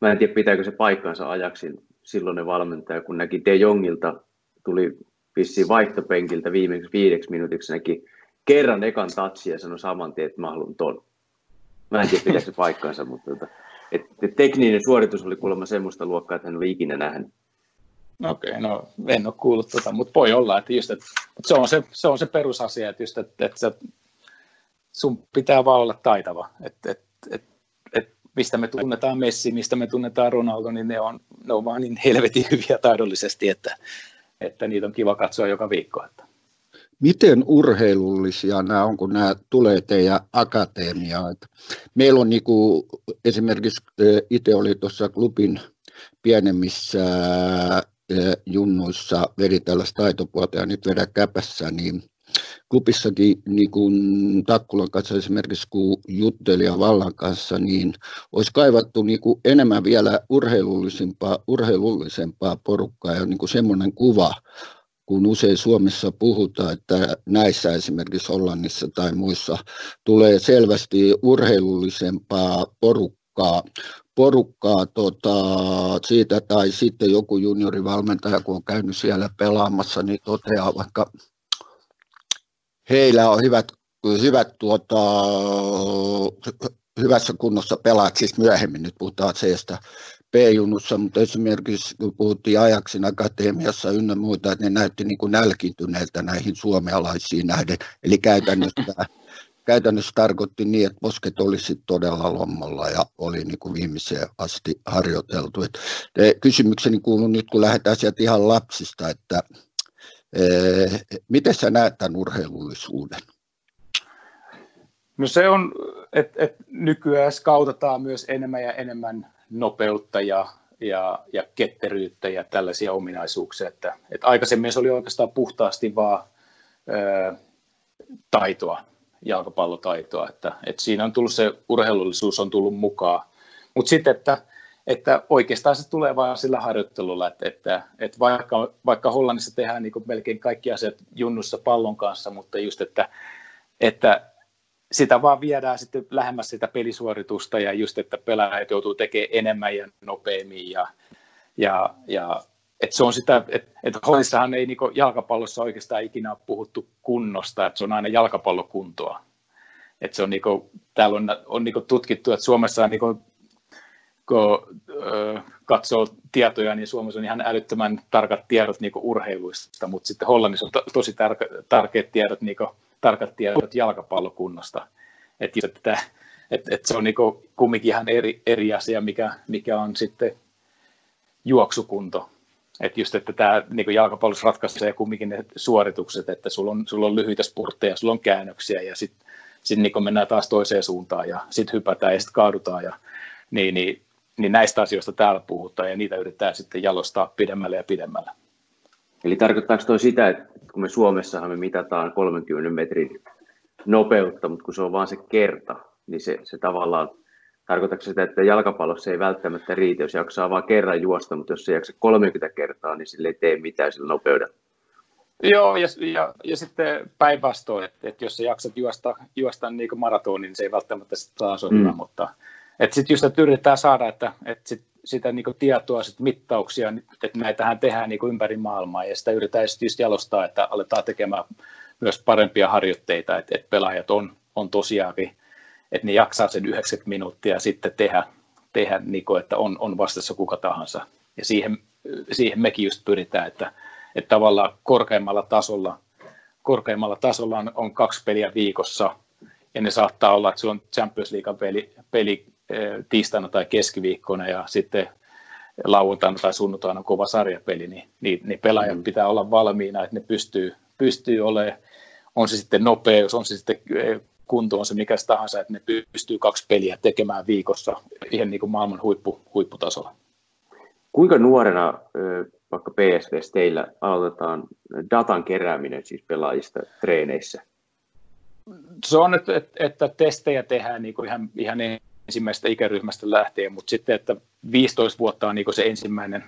mä en tiedä pitääkö se paikkansa ajaksi silloinen valmentaja, kun näki De Jongilta, tuli vissiin vaihtopenkiltä viimeksi viideksi minuutiksi näki kerran ekan tatsi ja sanoi saman tien, että mä haluan ton. Mä en tiedä, pitääkö se paikkansa, mutta tota, et, et tekninen suoritus oli kuulemma semmoista luokkaa, että hän oli ikinä nähnyt. Okei, okay, no en ole kuullut tota, mutta voi olla, että, just, että, se, on se, se on se perusasia, että, just, että, että sun pitää vaan olla taitava. Että, että, että, että mistä me tunnetaan Messi, mistä me tunnetaan Ronaldo, niin ne on, ne on vaan niin helvetin hyviä taidollisesti, että, että niitä on kiva katsoa joka viikko. Että. Miten urheilullisia nämä on, kun nämä tulee teidän akatemiaan? Meillä on niin kuin, esimerkiksi itse oli tuossa klubin pienemmissä junnuissa veri tällaista taitopuolta ja nyt vedä käpässä, niin klubissakin niin kuin Takkulan kanssa esimerkiksi kun jutteli ja Vallan kanssa, niin olisi kaivattu niin kuin enemmän vielä urheilullisempaa, urheilullisempaa porukkaa. Ja niin kuin semmoinen kuva, kun usein Suomessa puhutaan, että näissä esimerkiksi Hollannissa tai muissa tulee selvästi urheilullisempaa porukkaa, porukkaa tota, siitä, tai sitten joku juniorivalmentaja, kun on käynyt siellä pelaamassa, niin toteaa vaikka heillä on hyvät, hyvät tuota, hyvässä kunnossa pelaat, siis myöhemmin. Nyt puhutaan seestä P-junnussa, mutta esimerkiksi kun puhuttiin Ajaksin akatemiassa ynnä muuta, että ne näytti niin kuin nälkiintyneiltä näihin suomalaisiin nähden, eli käytännössä käytännössä tarkoitti niin, että posket olisi todella lommalla ja oli niin kuin viimeiseen asti harjoiteltu. Et, kysymykseni kuuluu nyt, kun lähdetään sieltä ihan lapsista, että e, miten sä näet tämän urheilullisuuden? No se on, että et nykyään skautataan myös enemmän ja enemmän nopeutta ja, ja, ja ketteryyttä ja tällaisia ominaisuuksia. Että, että aikaisemmin se oli oikeastaan puhtaasti vaan ö, taitoa, jalkapallotaitoa, että, että siinä on tullut se urheilullisuus on tullut mukaan. Mutta sitten, että, että oikeastaan se tulee vain sillä harjoittelulla, että, että, että vaikka, vaikka Hollannissa tehdään niin melkein kaikki asiat junnussa pallon kanssa, mutta just, että, että sitä vaan viedään sitten lähemmäs sitä pelisuoritusta ja just, että pelaajat joutuu tekemään enemmän ja nopeammin ja, ja, ja että se on sitä, että, että Hollissahan ei niin jalkapallossa oikeastaan ikinä ole puhuttu kunnosta, että se on aina jalkapallokuntoa. Että se on niin kuin, täällä on, on niin tutkittu, että Suomessa on niin kuin, kun katsoo tietoja, niin Suomessa on ihan älyttömän tarkat tiedot niin urheiluista, mutta sitten Hollannissa on to, tosi tarka, tarkeat tiedot, niin kuin, tarkat tiedot jalkapallokunnosta. Että, että et, et se on niin kumminkin ihan eri, eri asia, mikä, mikä on sitten juoksukunto. Että just, että tämä niin jalkapallossa ratkaisee kumminkin ne suoritukset, että sulla on, sulla on lyhyitä spurtteja, sulla on käännöksiä ja sitten sit niin mennään taas toiseen suuntaan ja sitten hypätään ja sitten kaadutaan. Ja, niin, niin, niin näistä asioista täällä puhutaan ja niitä yritetään sitten jalostaa pidemmälle ja pidemmälle. Eli tarkoittaako toi sitä, että kun me Suomessahan me mitataan 30 metrin nopeutta, mutta kun se on vain se kerta, niin se, se tavallaan Tarkoitatko sitä, että jalkapallossa ei välttämättä riitä, jos jaksaa vain kerran juosta, mutta jos se jaksaa 30 kertaa, niin sille ei tee mitään sillä nopeudella? Joo, ja, ja, ja sitten päinvastoin, että, että jos sä jaksat juosta, juosta niin kuin maratonin, niin se ei välttämättä sitä taas ole mm. hyvä, mutta että sitten just että yritetään saada, että, että sit, sitä niin kuin tietoa, sit mittauksia, että näitähän tehdään niin kuin ympäri maailmaa, ja sitä yritetään just jalostaa, että aletaan tekemään myös parempia harjoitteita, että, että pelaajat on, on tosiaankin että ne jaksaa sen 90 minuuttia ja sitten tehdä, tehdä niin kuin, että on, on vastassa kuka tahansa. Ja siihen, siihen mekin just pyritään, että, että tavallaan korkeimmalla tasolla, korkeimmalla tasolla on, on kaksi peliä viikossa, ja ne saattaa olla, että se on Champions League peli, peli eh, tiistaina tai keskiviikkona, ja sitten lauantaina tai sunnuntaina on kova sarjapeli, niin, niin, niin pelaajat mm. pitää olla valmiina, että ne pystyy, pystyy olemaan, on se sitten nopeus, on se sitten eh, kunto on se mikä tahansa, että ne pystyy kaksi peliä tekemään viikossa ihan niin kuin maailman huippu, huipputasolla. Kuinka nuorena vaikka PSV teillä aloitetaan datan kerääminen siis pelaajista treeneissä? Se on, että, että testejä tehdään niin kuin ihan, ihan ensimmäisestä ikäryhmästä lähtien, mutta sitten, että 15 vuotta on niin kuin se ensimmäinen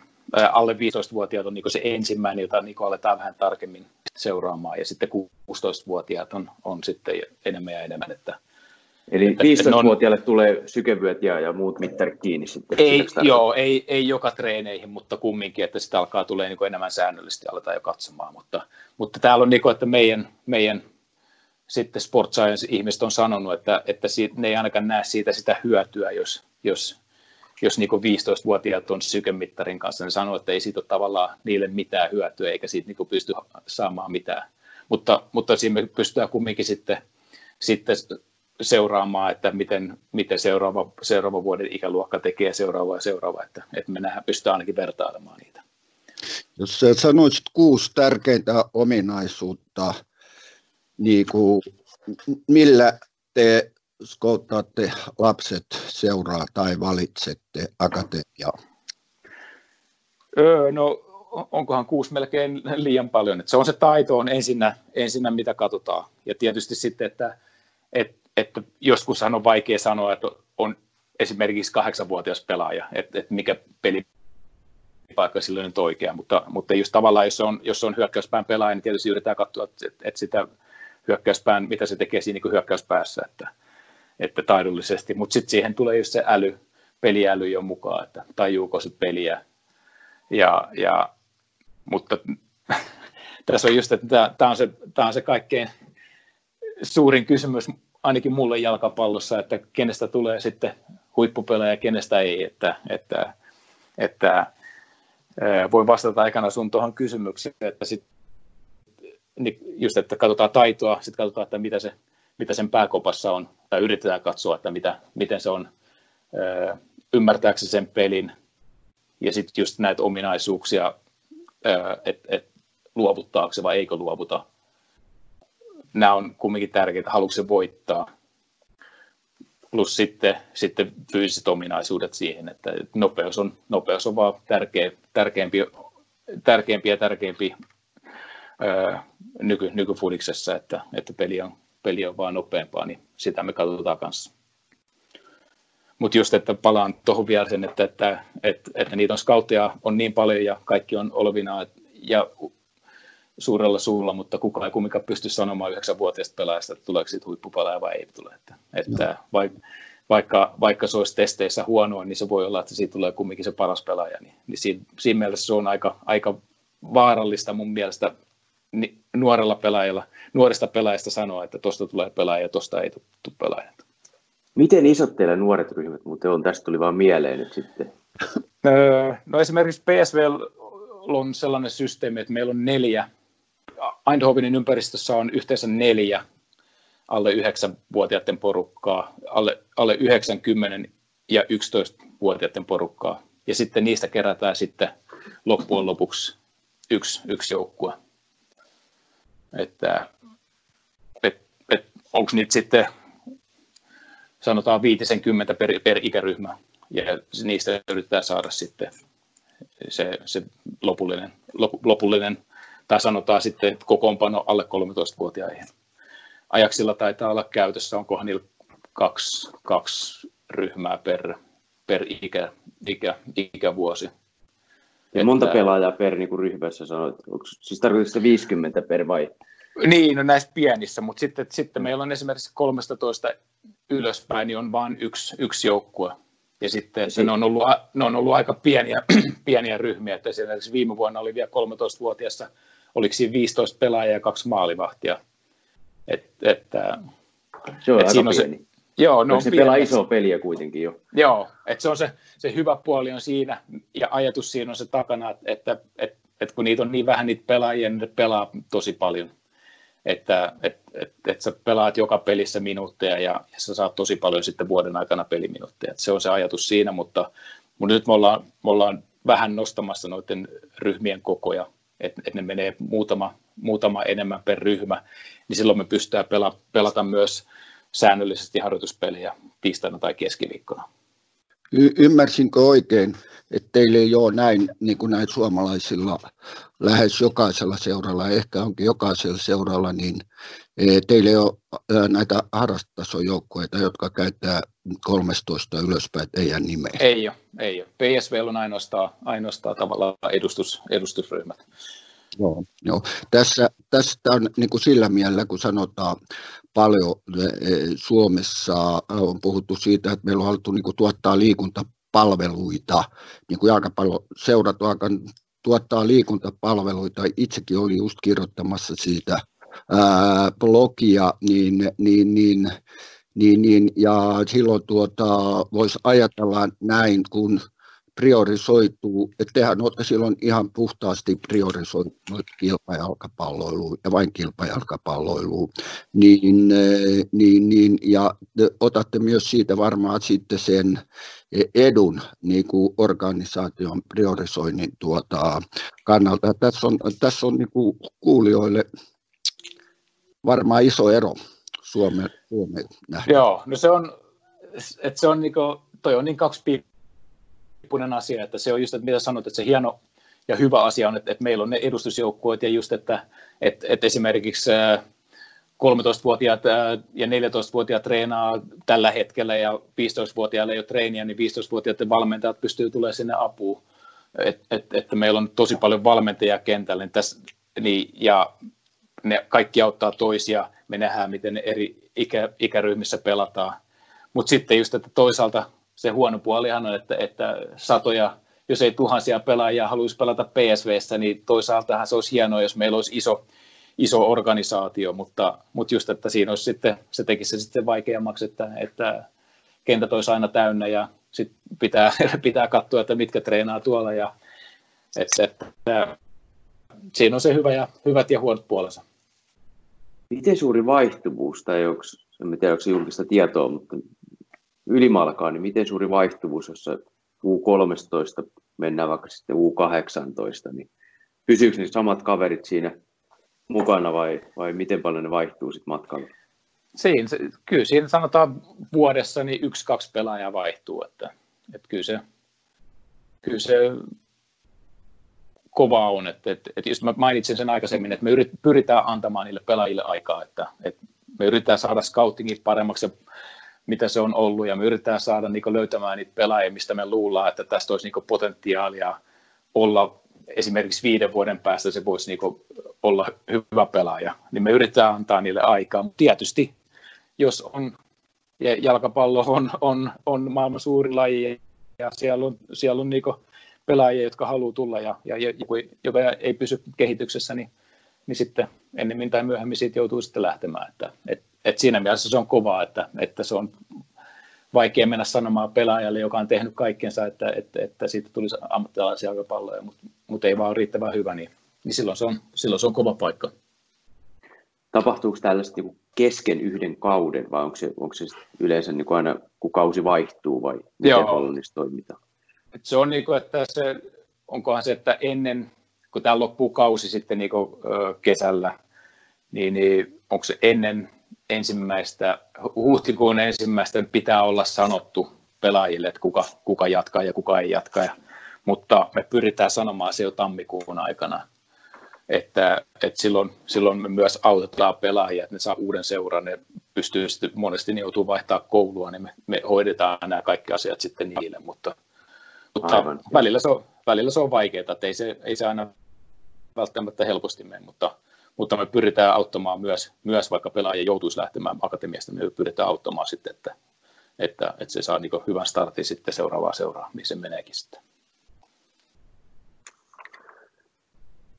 alle 15-vuotiaat on niin se ensimmäinen, jota niin aletaan vähän tarkemmin seuraamaan, ja sitten 16-vuotiaat on, on sitten enemmän ja enemmän. Että, Eli 15-vuotiaille on, tulee sykevyöt ja, ja muut mittarit kiinni sitten? Ei, joo, ei, ei joka treeneihin, mutta kumminkin, että sitä alkaa tulee niin enemmän säännöllisesti, aletaan jo katsomaan. Mutta, mutta täällä on, niin kuin, että meidän, meidän sitten sport science-ihmiset on sanonut, että, että siitä, ne ei ainakaan näe siitä sitä hyötyä, jos, jos jos niin 15-vuotiaat on sykemittarin kanssa, niin sanoo, että ei siitä ole tavallaan niille mitään hyötyä, eikä siitä niin pysty saamaan mitään. Mutta, mutta siinä me pystytään kumminkin sitten, sitten seuraamaan, että miten, miten seuraava, seuraava vuoden ikäluokka tekee seuraava ja seuraava, että, että me nähdään, pystytään ainakin vertailemaan niitä. Jos sanoisit kuusi tärkeintä ominaisuutta, niin kuin, millä te skouttaatte lapset seuraa tai valitsette akatemiaa? Öö, no onkohan kuusi melkein liian paljon. Että se on se taito on ensinnä, ensinnä, mitä katsotaan. Ja tietysti sitten, että, että, että joskus on vaikea sanoa, että on esimerkiksi kahdeksanvuotias pelaaja, että, että mikä peli paikka sillä on oikea, mutta, mutta just tavallaan, jos on, jos on hyökkäyspään pelaaja, niin tietysti yritetään katsoa, että, että sitä hyökkäyspään, mitä se tekee siinä niin hyökkäyspäässä, että, että taidollisesti, mutta sitten siihen tulee just se äly, peliäly jo mukaan, että tajuuko se peliä. Ja, ja, mutta tässä on just, että tämä on, se, tämä on se kaikkein suurin kysymys ainakin mulle jalkapallossa, että kenestä tulee sitten huippupelejä ja kenestä ei, että, että, että voin vastata aikana sun tuohon kysymykseen, että sit, niin just, että katsotaan taitoa, sitten katsotaan, että mitä se mitä sen pääkopassa on, tai yritetään katsoa, että mitä, miten se on, ymmärtääkö se sen pelin, ja sitten just näitä ominaisuuksia, että et, luovuttaako se vai eikö luovuta. Nämä on kumminkin tärkeitä, haluatko se voittaa. Plus sitten, sitten fyysiset ominaisuudet siihen, että nopeus on, nopeus on vaan tärkeä, tärkeämpi, tärkeämpi ja tärkeämpi nyky, nykyfudiksessa, että, että peli on peli on vaan nopeampaa, niin sitä me katsotaan kanssa. Mutta just, että palaan tuohon vielä sen, että, että, että, että niitä on skautteja on niin paljon ja kaikki on olevina ja suurella suulla, mutta kukaan ei kumminkaan pysty sanomaan yhdeksänvuotiaasta pelaajasta, että tuleeko siitä huippupelaaja vai ei tule. Että, että vaikka, vaikka se olisi testeissä huonoa, niin se voi olla, että siitä tulee kumminkin se paras pelaaja. Niin, niin siinä, siinä mielessä se on aika, aika vaarallista mun mielestä nuorella pelaajalla, nuorista pelaajista sanoa, että tuosta tulee pelaaja ja tuosta ei tule pelaaja. Miten isot teillä nuoret ryhmät muuten on? Tästä tuli vaan mieleen nyt sitten. Öö, no esimerkiksi PSV on sellainen systeemi, että meillä on neljä. Eindhovenin ympäristössä on yhteensä neljä alle 9-vuotiaiden porukkaa, alle, alle 90 ja 11-vuotiaiden porukkaa. Ja sitten niistä kerätään sitten loppujen lopuksi yksi, yksi joukkue. Että et, et, onko niitä sitten sanotaan 50 per, per ikäryhmä, ja niistä yritetään saada sitten se, se lopullinen, lopullinen, tai sanotaan sitten kokoonpano alle 13-vuotiaiden. Ajaksilla taitaa olla käytössä, onko niillä kaksi, kaksi ryhmää per, per ikä, ikä, ikävuosi. Ja monta pelaajaa per niin kuin ryhmässä sanoit? Onko, siis tarkoitatko 50 per vai? Niin, no näissä pienissä, mutta sitten, sitten meillä on esimerkiksi 13 ylöspäin, niin on vain yksi, yksi joukkue. Ja sitten se, ne, on ollut, ne on ollut aika pieniä, pieniä ryhmiä, että esimerkiksi viime vuonna oli vielä 13-vuotiaassa, oliko siinä 15 pelaajaa ja kaksi maalivahtia. Et, että, se on et aika pieni. Se, Joo, no se pelaa isoa peliä kuitenkin jo. Joo, että se on se, se hyvä puoli on siinä, ja ajatus siinä on se takana, että, että, että, että kun niitä on niin vähän niitä pelaajia, niin ne pelaa tosi paljon. Että et, et, et sä pelaat joka pelissä minuutteja ja, ja sä saat tosi paljon sitten vuoden aikana peliminuutteja. Et se on se ajatus siinä, mutta, mutta nyt me ollaan, me ollaan vähän nostamassa noiden ryhmien kokoja, että et ne menee muutama, muutama enemmän per ryhmä, niin silloin me pystytään pela, pelata myös säännöllisesti harjoituspeliä tiistaina tai keskiviikkona. Y- ymmärsinkö oikein, että teillä ei ole näin, niin kuin näin suomalaisilla lähes jokaisella seuralla, ehkä onkin jokaisella seuralla, niin e, teillä ei ole näitä harrastasojoukkoita, jotka käyttää 13 ylöspäin teidän nimeä? Ei ole, ei ole. PSV on ainoastaan, ainoastaan tavallaan edustus, edustusryhmät. Joo, joo. Tässä, tästä on niin kuin sillä mielellä, kun sanotaan paljon eh, Suomessa, on puhuttu siitä, että meillä on haluttu niin tuottaa liikuntapalveluita, niin kuin jalkapalloseurat tuottaa liikuntapalveluita. Itsekin olin just kirjoittamassa siitä ää, blogia, niin, niin, niin, niin, niin, ja silloin tuota, voisi ajatella näin, kun priorisoituu, että tehän olette silloin ihan puhtaasti priorisoitunut kilpajalkapalloiluun ja vain kilpajalkapalloiluun, niin, niin, niin, ja otatte myös siitä varmaan sitten sen edun niin kuin organisaation priorisoinnin tuota, kannalta. Tässä on, tässä on niin kuin kuulijoille varmaan iso ero Suomen, Suomen nähdä. Joo, no se on, että se on niin kuin, toi on niin kaksi riippunen asia, että se on just, että mitä sanot, että se hieno ja hyvä asia on, että, että meillä on ne edustusjoukkueet ja just, että, että, että esimerkiksi 13-vuotiaat ja 14-vuotiaat treenaa tällä hetkellä ja 15-vuotiailla ei ole treeniä, niin 15-vuotiaiden valmentajat pystyy tulemaan sinne apuun. Et, et, että meillä on tosi paljon valmentajia kentällä niin tässä, niin, ja ne kaikki auttaa toisia. Me nähdään, miten ne eri ikä, ikäryhmissä pelataan. Mutta sitten just, että toisaalta se huono puolihan on, että, että satoja, jos ei tuhansia pelaajia haluaisi pelata PSVssä, niin toisaaltahan se olisi hienoa, jos meillä olisi iso, iso organisaatio, mutta, mutta just, että siinä olisi sitten, se tekisi se sitten vaikeammaksi, että, että kentät olisi aina täynnä ja sitten pitää, pitää katsoa, että mitkä treenaa tuolla ja että, että siinä on se hyvä ja, hyvät ja huonot puolensa. Miten suuri vaihtuvuus, tai onko, en tiedä, onko julkista tietoa, mutta ylimalkaan, niin miten suuri vaihtuvuus, jossa U13 mennään vaikka sitten U18, niin pysyykö ne samat kaverit siinä mukana vai, vai miten paljon ne vaihtuu sitten matkalla? Siinä, kyllä siinä sanotaan vuodessa niin yksi, kaksi pelaajaa vaihtuu, että, että kyllä, se, kyllä se kova on, että, että, että just mä mainitsin sen aikaisemmin, että me pyritään antamaan niille pelaajille aikaa, että, että me yritetään saada scoutingin paremmaksi ja mitä se on ollut, ja me yritetään saada niin löytämään niitä pelaajia, mistä me luullaan, että tästä olisi niin potentiaalia olla esimerkiksi viiden vuoden päästä se voisi niin olla hyvä pelaaja, niin me yritetään antaa niille aikaa, mutta tietysti jos on, ja jalkapallo on, on, on maailman suuri laji, ja siellä on, siellä on niin pelaajia, jotka haluaa tulla, ja, ja joku, joka ei pysy kehityksessä, niin, niin sitten ennemmin tai myöhemmin siitä joutuu sitten lähtemään, että, että et siinä mielessä se on kovaa, että, että se on vaikea mennä sanomaan pelaajalle, joka on tehnyt kaikkensa, että, että, että siitä tulisi ammattilaisia jalkapalloja, mutta, mutta ei vaan ole riittävän hyvä, niin, niin silloin, se on, silloin se on kova paikka. tapahtuuko tällaista niin kesken yhden kauden vai onko se, onko se yleensä niin kuin aina kun kausi vaihtuu vai miten Joo. Hollannissa toimitaan? Et se on niin kuin, että se, onkohan se, että ennen kun tämä loppuu kausi sitten niin kuin, kesällä, niin, niin onko se ennen ensimmäistä, huhtikuun ensimmäistä pitää olla sanottu pelaajille, että kuka, kuka jatkaa ja kuka ei jatka. Ja, mutta me pyritään sanomaan se jo tammikuun aikana, että, että silloin, silloin me myös autetaan pelaajia, että ne saa uuden seuran, ne pystyy sitten monesti niin joutuu vaihtaa koulua, niin me, me hoidetaan nämä kaikki asiat sitten niille, mutta, mutta välillä, se on, välillä se on vaikeaa, että ei se, ei se aina välttämättä helposti mene, mutta, mutta me pyritään auttamaan myös, myös vaikka pelaaja joutuisi lähtemään akatemiasta, me pyritään auttamaan sitten, että, että, että se saa niin hyvän startin sitten seuraavaa seuraa, mihin se meneekin sitten.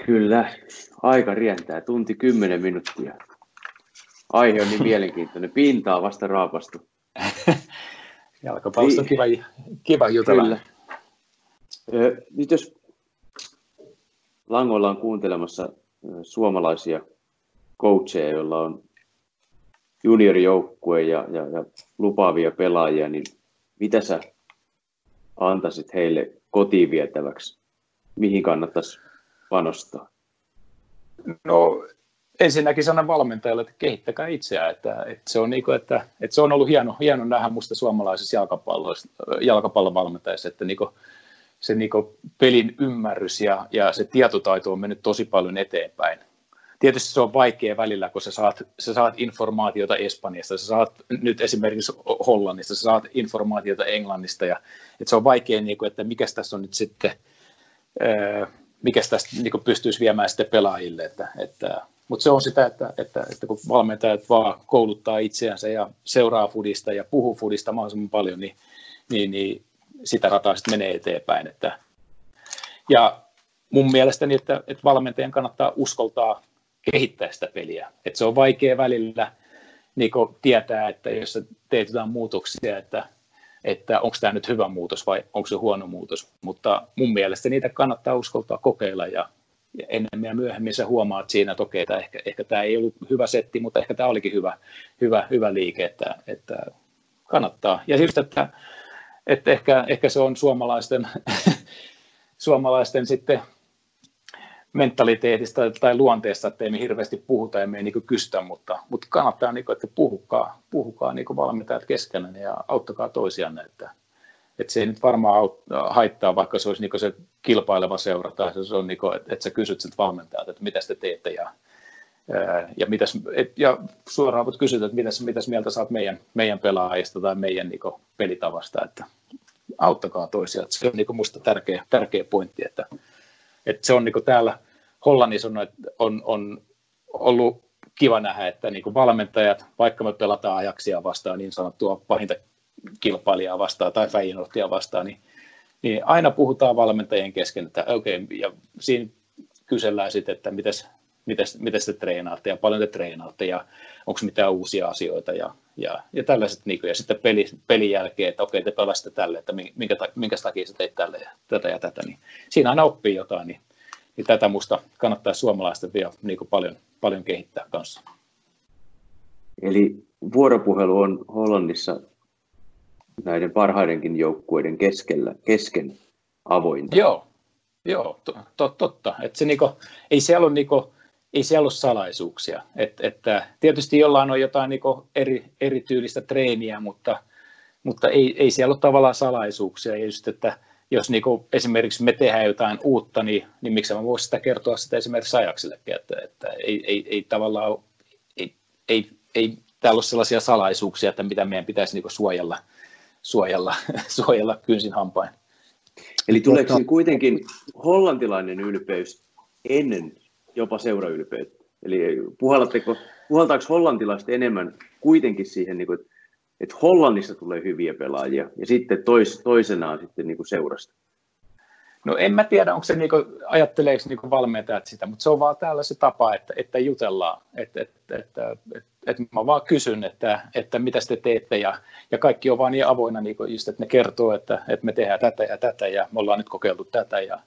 Kyllä, aika rientää, tunti kymmenen minuuttia. Aihe on niin mielenkiintoinen, pintaa vasta raapastu. Jalkapallosta on kiva, kiva jutella. Kyllä. Nyt jos Langoilla on kuuntelemassa suomalaisia coacheja, joilla on juniorijoukkue ja, ja, ja lupaavia pelaajia, niin mitä sä antaisit heille kotiin vietäväksi? Mihin kannattaisi panostaa? No ensinnäkin sanon valmentajalle, että kehittäkää itseään. Että, että, se, on niin kuin, että, että se on ollut hieno, hieno nähdä musta suomalaisessa jalkapallovalmentajassa, että niin kuin, se niin pelin ymmärrys ja, ja se tietotaito on mennyt tosi paljon eteenpäin. Tietysti se on vaikea välillä, kun sä saat, sä saat informaatiota Espanjasta, sä saat nyt esimerkiksi Hollannista, sä saat informaatiota Englannista, ja että se on vaikea, niin kuin, että mikä tässä on nyt sitten, mikä tästä niin pystyisi viemään sitten pelaajille. Että, että, mutta se on sitä, että, että, että kun valmentajat vaan kouluttaa itseänsä ja seuraa fudista ja puhuu fudista mahdollisimman paljon, niin, niin, niin sitä rataa sitten menee eteenpäin. Että, ja mun mielestäni, että, että valmentajan kannattaa uskoltaa kehittää sitä peliä. Että se on vaikea välillä niin tietää, että jos sä teet jotain muutoksia, että, että onko tämä nyt hyvä muutos vai onko se huono muutos. Mutta mun mielestä niitä kannattaa uskaltaa kokeilla ja, enemmän ja myöhemmin sä huomaat siinä, että okei, että ehkä, ehkä tämä ei ollut hyvä setti, mutta ehkä tämä olikin hyvä, hyvä, hyvä liike, että, että kannattaa. Ja just, että että ehkä, ehkä se on suomalaisten, suomalaisten sitten mentaliteetista tai luonteesta, että ei me hirveästi puhuta ja me ei niin kysytä, mutta, mutta kannattaa, niin kuin, että puhukaa, puhukaa niin valmentajat keskenään ja auttakaa toisianne, että, että se ei nyt varmaan haittaa, vaikka se olisi niin se kilpaileva seura, tai se on niin kuin, että, että sä kysyt sitten valmentajalta, että mitä te teette ja, ja, mitäs, et, ja suoraan voit kysyä, että mitäs, mitäs mieltä saat meidän, meidän pelaajista tai meidän niin pelitavasta, että auttakaa toisia. Että se on niin minusta tärkeä, tärkeä pointti, että, että se on niin täällä Hollannissa on, on, on ollut kiva nähdä, että niin valmentajat, vaikka me pelataan ajaksia vastaan niin sanottua pahinta kilpailijaa vastaan tai Feyenoordia vastaan, niin, niin aina puhutaan valmentajien kesken, että okei, okay, ja siinä kysellään sitten, että mitäs, mitäs te treenaatte ja paljon te treenaatte ja onko mitään uusia asioita ja, ja, ja tällaiset. Niin kuin, ja sitten peli, pelin jälkeen, että okei te pelasitte tälle, että minkä, minkä takia sä teit tälle ja tätä ja tätä. Niin siinä aina oppii jotain, niin, niin tätä musta kannattaa suomalaisten vielä niin kuin paljon, paljon kehittää kanssa. Eli vuoropuhelu on Hollannissa näiden parhaidenkin joukkueiden keskellä, kesken avointa. Joo, joo to, to, totta. Että se niinku, ei siellä ole niinku, ei siellä ole salaisuuksia. Et, että tietysti jollain on jotain niin eri, erityylistä treeniä, mutta, mutta ei, ei siellä ole tavallaan salaisuuksia. Ja just, että jos niin esimerkiksi me tehdään jotain uutta, niin, niin miksi mä voisin sitä kertoa sitä esimerkiksi ajaksillekin, että, että ei, ei, ei tavallaan, ei, ei, ei täällä ole sellaisia salaisuuksia, että mitä meidän pitäisi niin suojella, suojella, suojella kynsin hampain. Eli tuleeko kuitenkin hollantilainen ylpeys ennen jopa seuraylpeyttä. Eli puhaltaako, puhaltaako hollantilaiset enemmän kuitenkin siihen, niin kuin, että Hollannista tulee hyviä pelaajia ja sitten tois, toisenaan sitten niin kuin seurasta? No en mä tiedä, onko se niin kuin, ajatteleeko niin valmentajat sitä, mutta se on vaan täällä se tapa, että, että jutellaan, että, että, että, että, että mä vaan kysyn, että, että mitä te teette ja, ja kaikki on vaan niin avoinna, niin kuin just, että ne kertoo, että, että me tehdään tätä ja tätä ja me ollaan nyt kokeiltu tätä ja,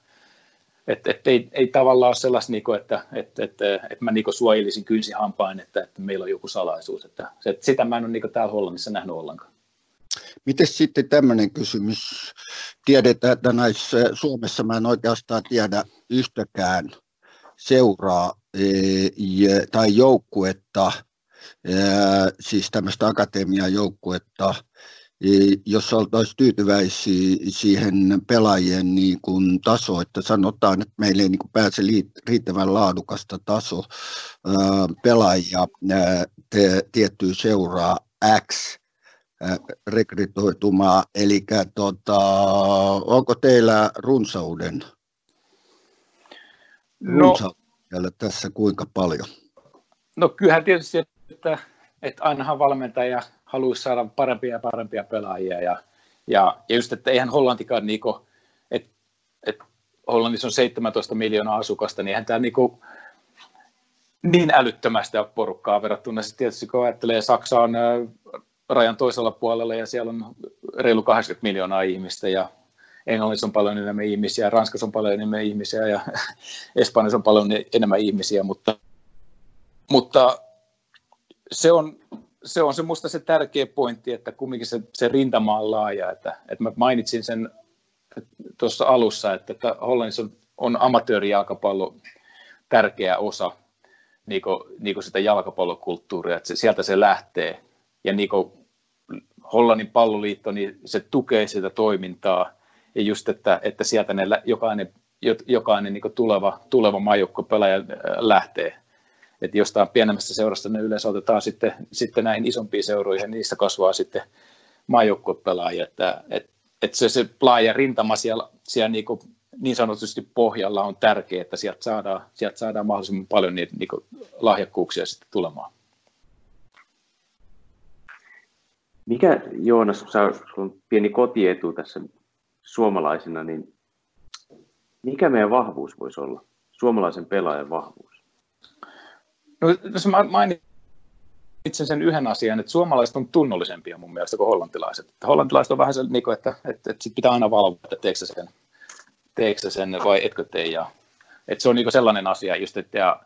että et ei, ei tavallaan ole sellaista, niin kuin, että, että, että, että mä niin suojelisin kynsihampain, että, että meillä on joku salaisuus. Että, että sitä mä en ole niin täällä Hollannissa nähnyt ollenkaan. Miten sitten tämmöinen kysymys? Tiedetään, että näissä Suomessa mä en oikeastaan tiedä yhtäkään seuraa e, tai joukkuetta, e, siis tämmöistä akatemian joukkuetta, e, jos oltaisiin tyytyväisiä siihen pelaajien niin kuin taso, että sanotaan, että meille ei niin kuin pääse riittävän laadukasta taso pelaajia tiettyä seuraa X, rekrytoitumaan. Eli tota, onko teillä runsauden, no, runsauden tässä kuinka paljon? No kyllähän tietysti, että, että ainahan valmentaja haluaisi saada parempia ja parempia pelaajia. Ja, ja, ja just, että eihän Hollantikaan, niinku, että, että Hollannissa on 17 miljoonaa asukasta, niin eihän tämä niinku, niin älyttömästä porukkaa verrattuna sitten tietysti kun ajattelee, Saksa on rajan toisella puolella ja siellä on reilu 80 miljoonaa ihmistä ja Englannissa on paljon enemmän ihmisiä, Ranskassa on paljon enemmän ihmisiä ja Espanjassa on paljon enemmän ihmisiä, mutta, mutta se on se on se musta se tärkeä pointti, että kumminkin se, se rintama on laaja, että, että mä mainitsin sen tuossa alussa, että, että Hollannissa on, on amatöörijalkapallo tärkeä osa niin kuin, niin kuin sitä jalkapallokulttuuria, että se, sieltä se lähtee. Ja niin kuin Hollannin palloliitto, niin se tukee sitä toimintaa ja just, että, että sieltä ne jokainen, jokainen niin tuleva, tuleva maajoukko-pelaaja äh, lähtee. Että jostain pienemmästä seurasta ne yleensä otetaan sitten, sitten näihin isompiin seuroihin, ja niistä kasvaa sitten maajoukkuepelaajia. Että, että, että se, se laaja rintama siellä, siellä niin, kuin, niin sanotusti pohjalla on tärkeää, että sieltä saadaan, sieltä saadaan mahdollisimman paljon niitä niin kuin lahjakkuuksia sitten tulemaan. Mikä, Joonas, sä on pieni kotietu tässä suomalaisina, niin mikä meidän vahvuus voisi olla? Suomalaisen pelaajan vahvuus? No, jos mä mainitsen sen yhden asian, että suomalaiset on tunnollisempia mun mielestä kuin hollantilaiset. Että hollantilaiset on vähän se, niin että, että, että sit pitää aina valvoa, että teekö sen, teekö sen vai etkö tee. Ja, että se on niin sellainen asia, just, että ja,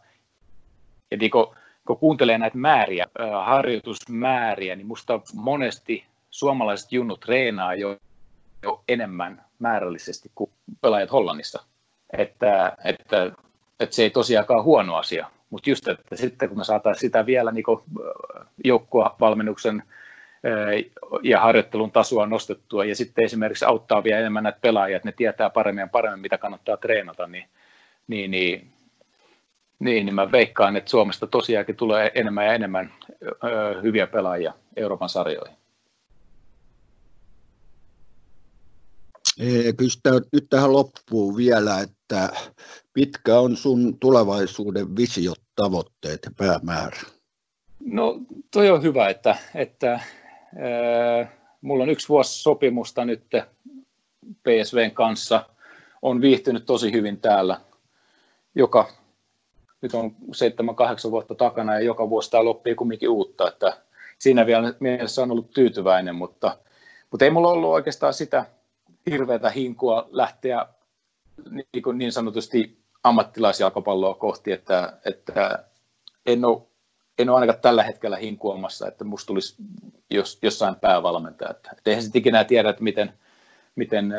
ja niin kuin, kun kuuntelee näitä määriä, harjoitusmääriä, niin musta monesti suomalaiset junnut treenaa jo, jo enemmän määrällisesti kuin pelaajat Hollannissa. Että, että, että se ei tosiaankaan huono asia, mutta just, että sitten kun me saataisiin sitä vielä niin joukkuevalmennuksen ja harjoittelun tasoa nostettua ja sitten esimerkiksi auttaa vielä enemmän näitä pelaajia, että ne tietää paremmin ja paremmin, mitä kannattaa treenata, niin, niin, niin niin, niin mä veikkaan, että Suomesta tosiaankin tulee enemmän ja enemmän ö, hyviä pelaajia Euroopan sarjoihin. Kysytä nyt tähän loppuun vielä, että mitkä on sun tulevaisuuden visiot, tavoitteet ja päämäärä? No toi on hyvä, että, että äh, mulla on yksi vuosi sopimusta nyt PSVn kanssa. On viihtynyt tosi hyvin täällä. Joka nyt on 7-8 vuotta takana ja joka vuosi tämä loppii kumminkin uutta, että siinä vielä mielessä on ollut tyytyväinen, mutta, mutta ei mulla ollut oikeastaan sitä hirveätä hinkua lähteä niin, niin sanotusti ammattilaisjalkapalloa kohti, että, että en, ole, en ole ainakaan tällä hetkellä hinkuamassa, että musta tulisi jos, jossain päävalmentaja. Että, että eihän sitten ikinä tiedä, että miten, miten,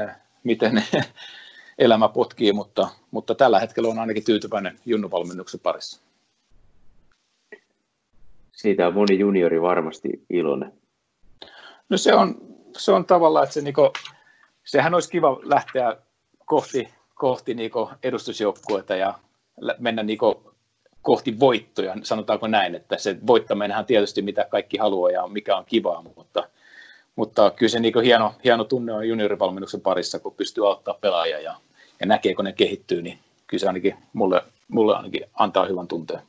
miten elämä potkii, mutta, mutta tällä hetkellä on ainakin tyytyväinen junnuvalmennuksen parissa. Siitä on moni juniori varmasti iloinen. No se on, se on tavallaan, että se niinku, sehän olisi kiva lähteä kohti, kohti niinku edustusjoukkuetta ja mennä niinku kohti voittoja, sanotaanko näin, että se voittaminen on tietysti mitä kaikki haluaa ja mikä on kivaa, mutta, mutta kyllä se niin hieno, hieno tunne on juniorivalmennuksen parissa, kun pystyy auttaa pelaajia ja, ja näkee, kun ne kehittyy, niin kyllä se ainakin mulle, mulle ainakin antaa hyvän tunteen.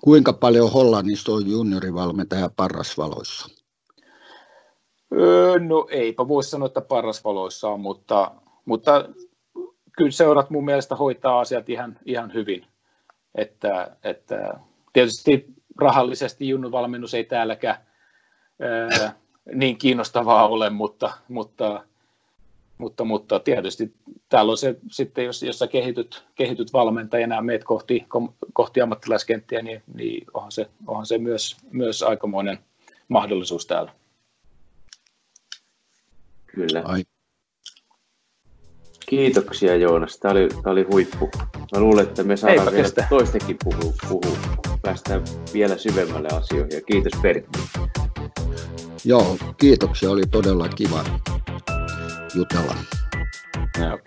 Kuinka paljon Hollannissa on juniorivalmentaja parrasvaloissa? Öö, no eipä voi sanoa, että parrasvaloissa on, mutta, mutta kyllä seurat mun mielestä hoitaa asiat ihan, ihan hyvin. Että, että tietysti rahallisesti junnuvalmennus ei täälläkään ää, niin kiinnostavaa ole, mutta, mutta mutta, mutta tietysti täällä on se sitten, jos, jos sä kehityt, kehityt valmentajana ja meet kohti, kohti ammattilaiskenttiä, niin, niin onhan se, onhan se myös, myös aikamoinen mahdollisuus täällä. Kyllä. Ai. Kiitoksia Joonas, tämä oli, tämä oli huippu. Mä luulen, että me saadaan Eipä vielä kestä. toistekin puhua, puhua. Päästään vielä syvemmälle asioihin ja kiitos Pertti. Joo, kiitoksia, oli todella kiva jutella. Joo, kiitos.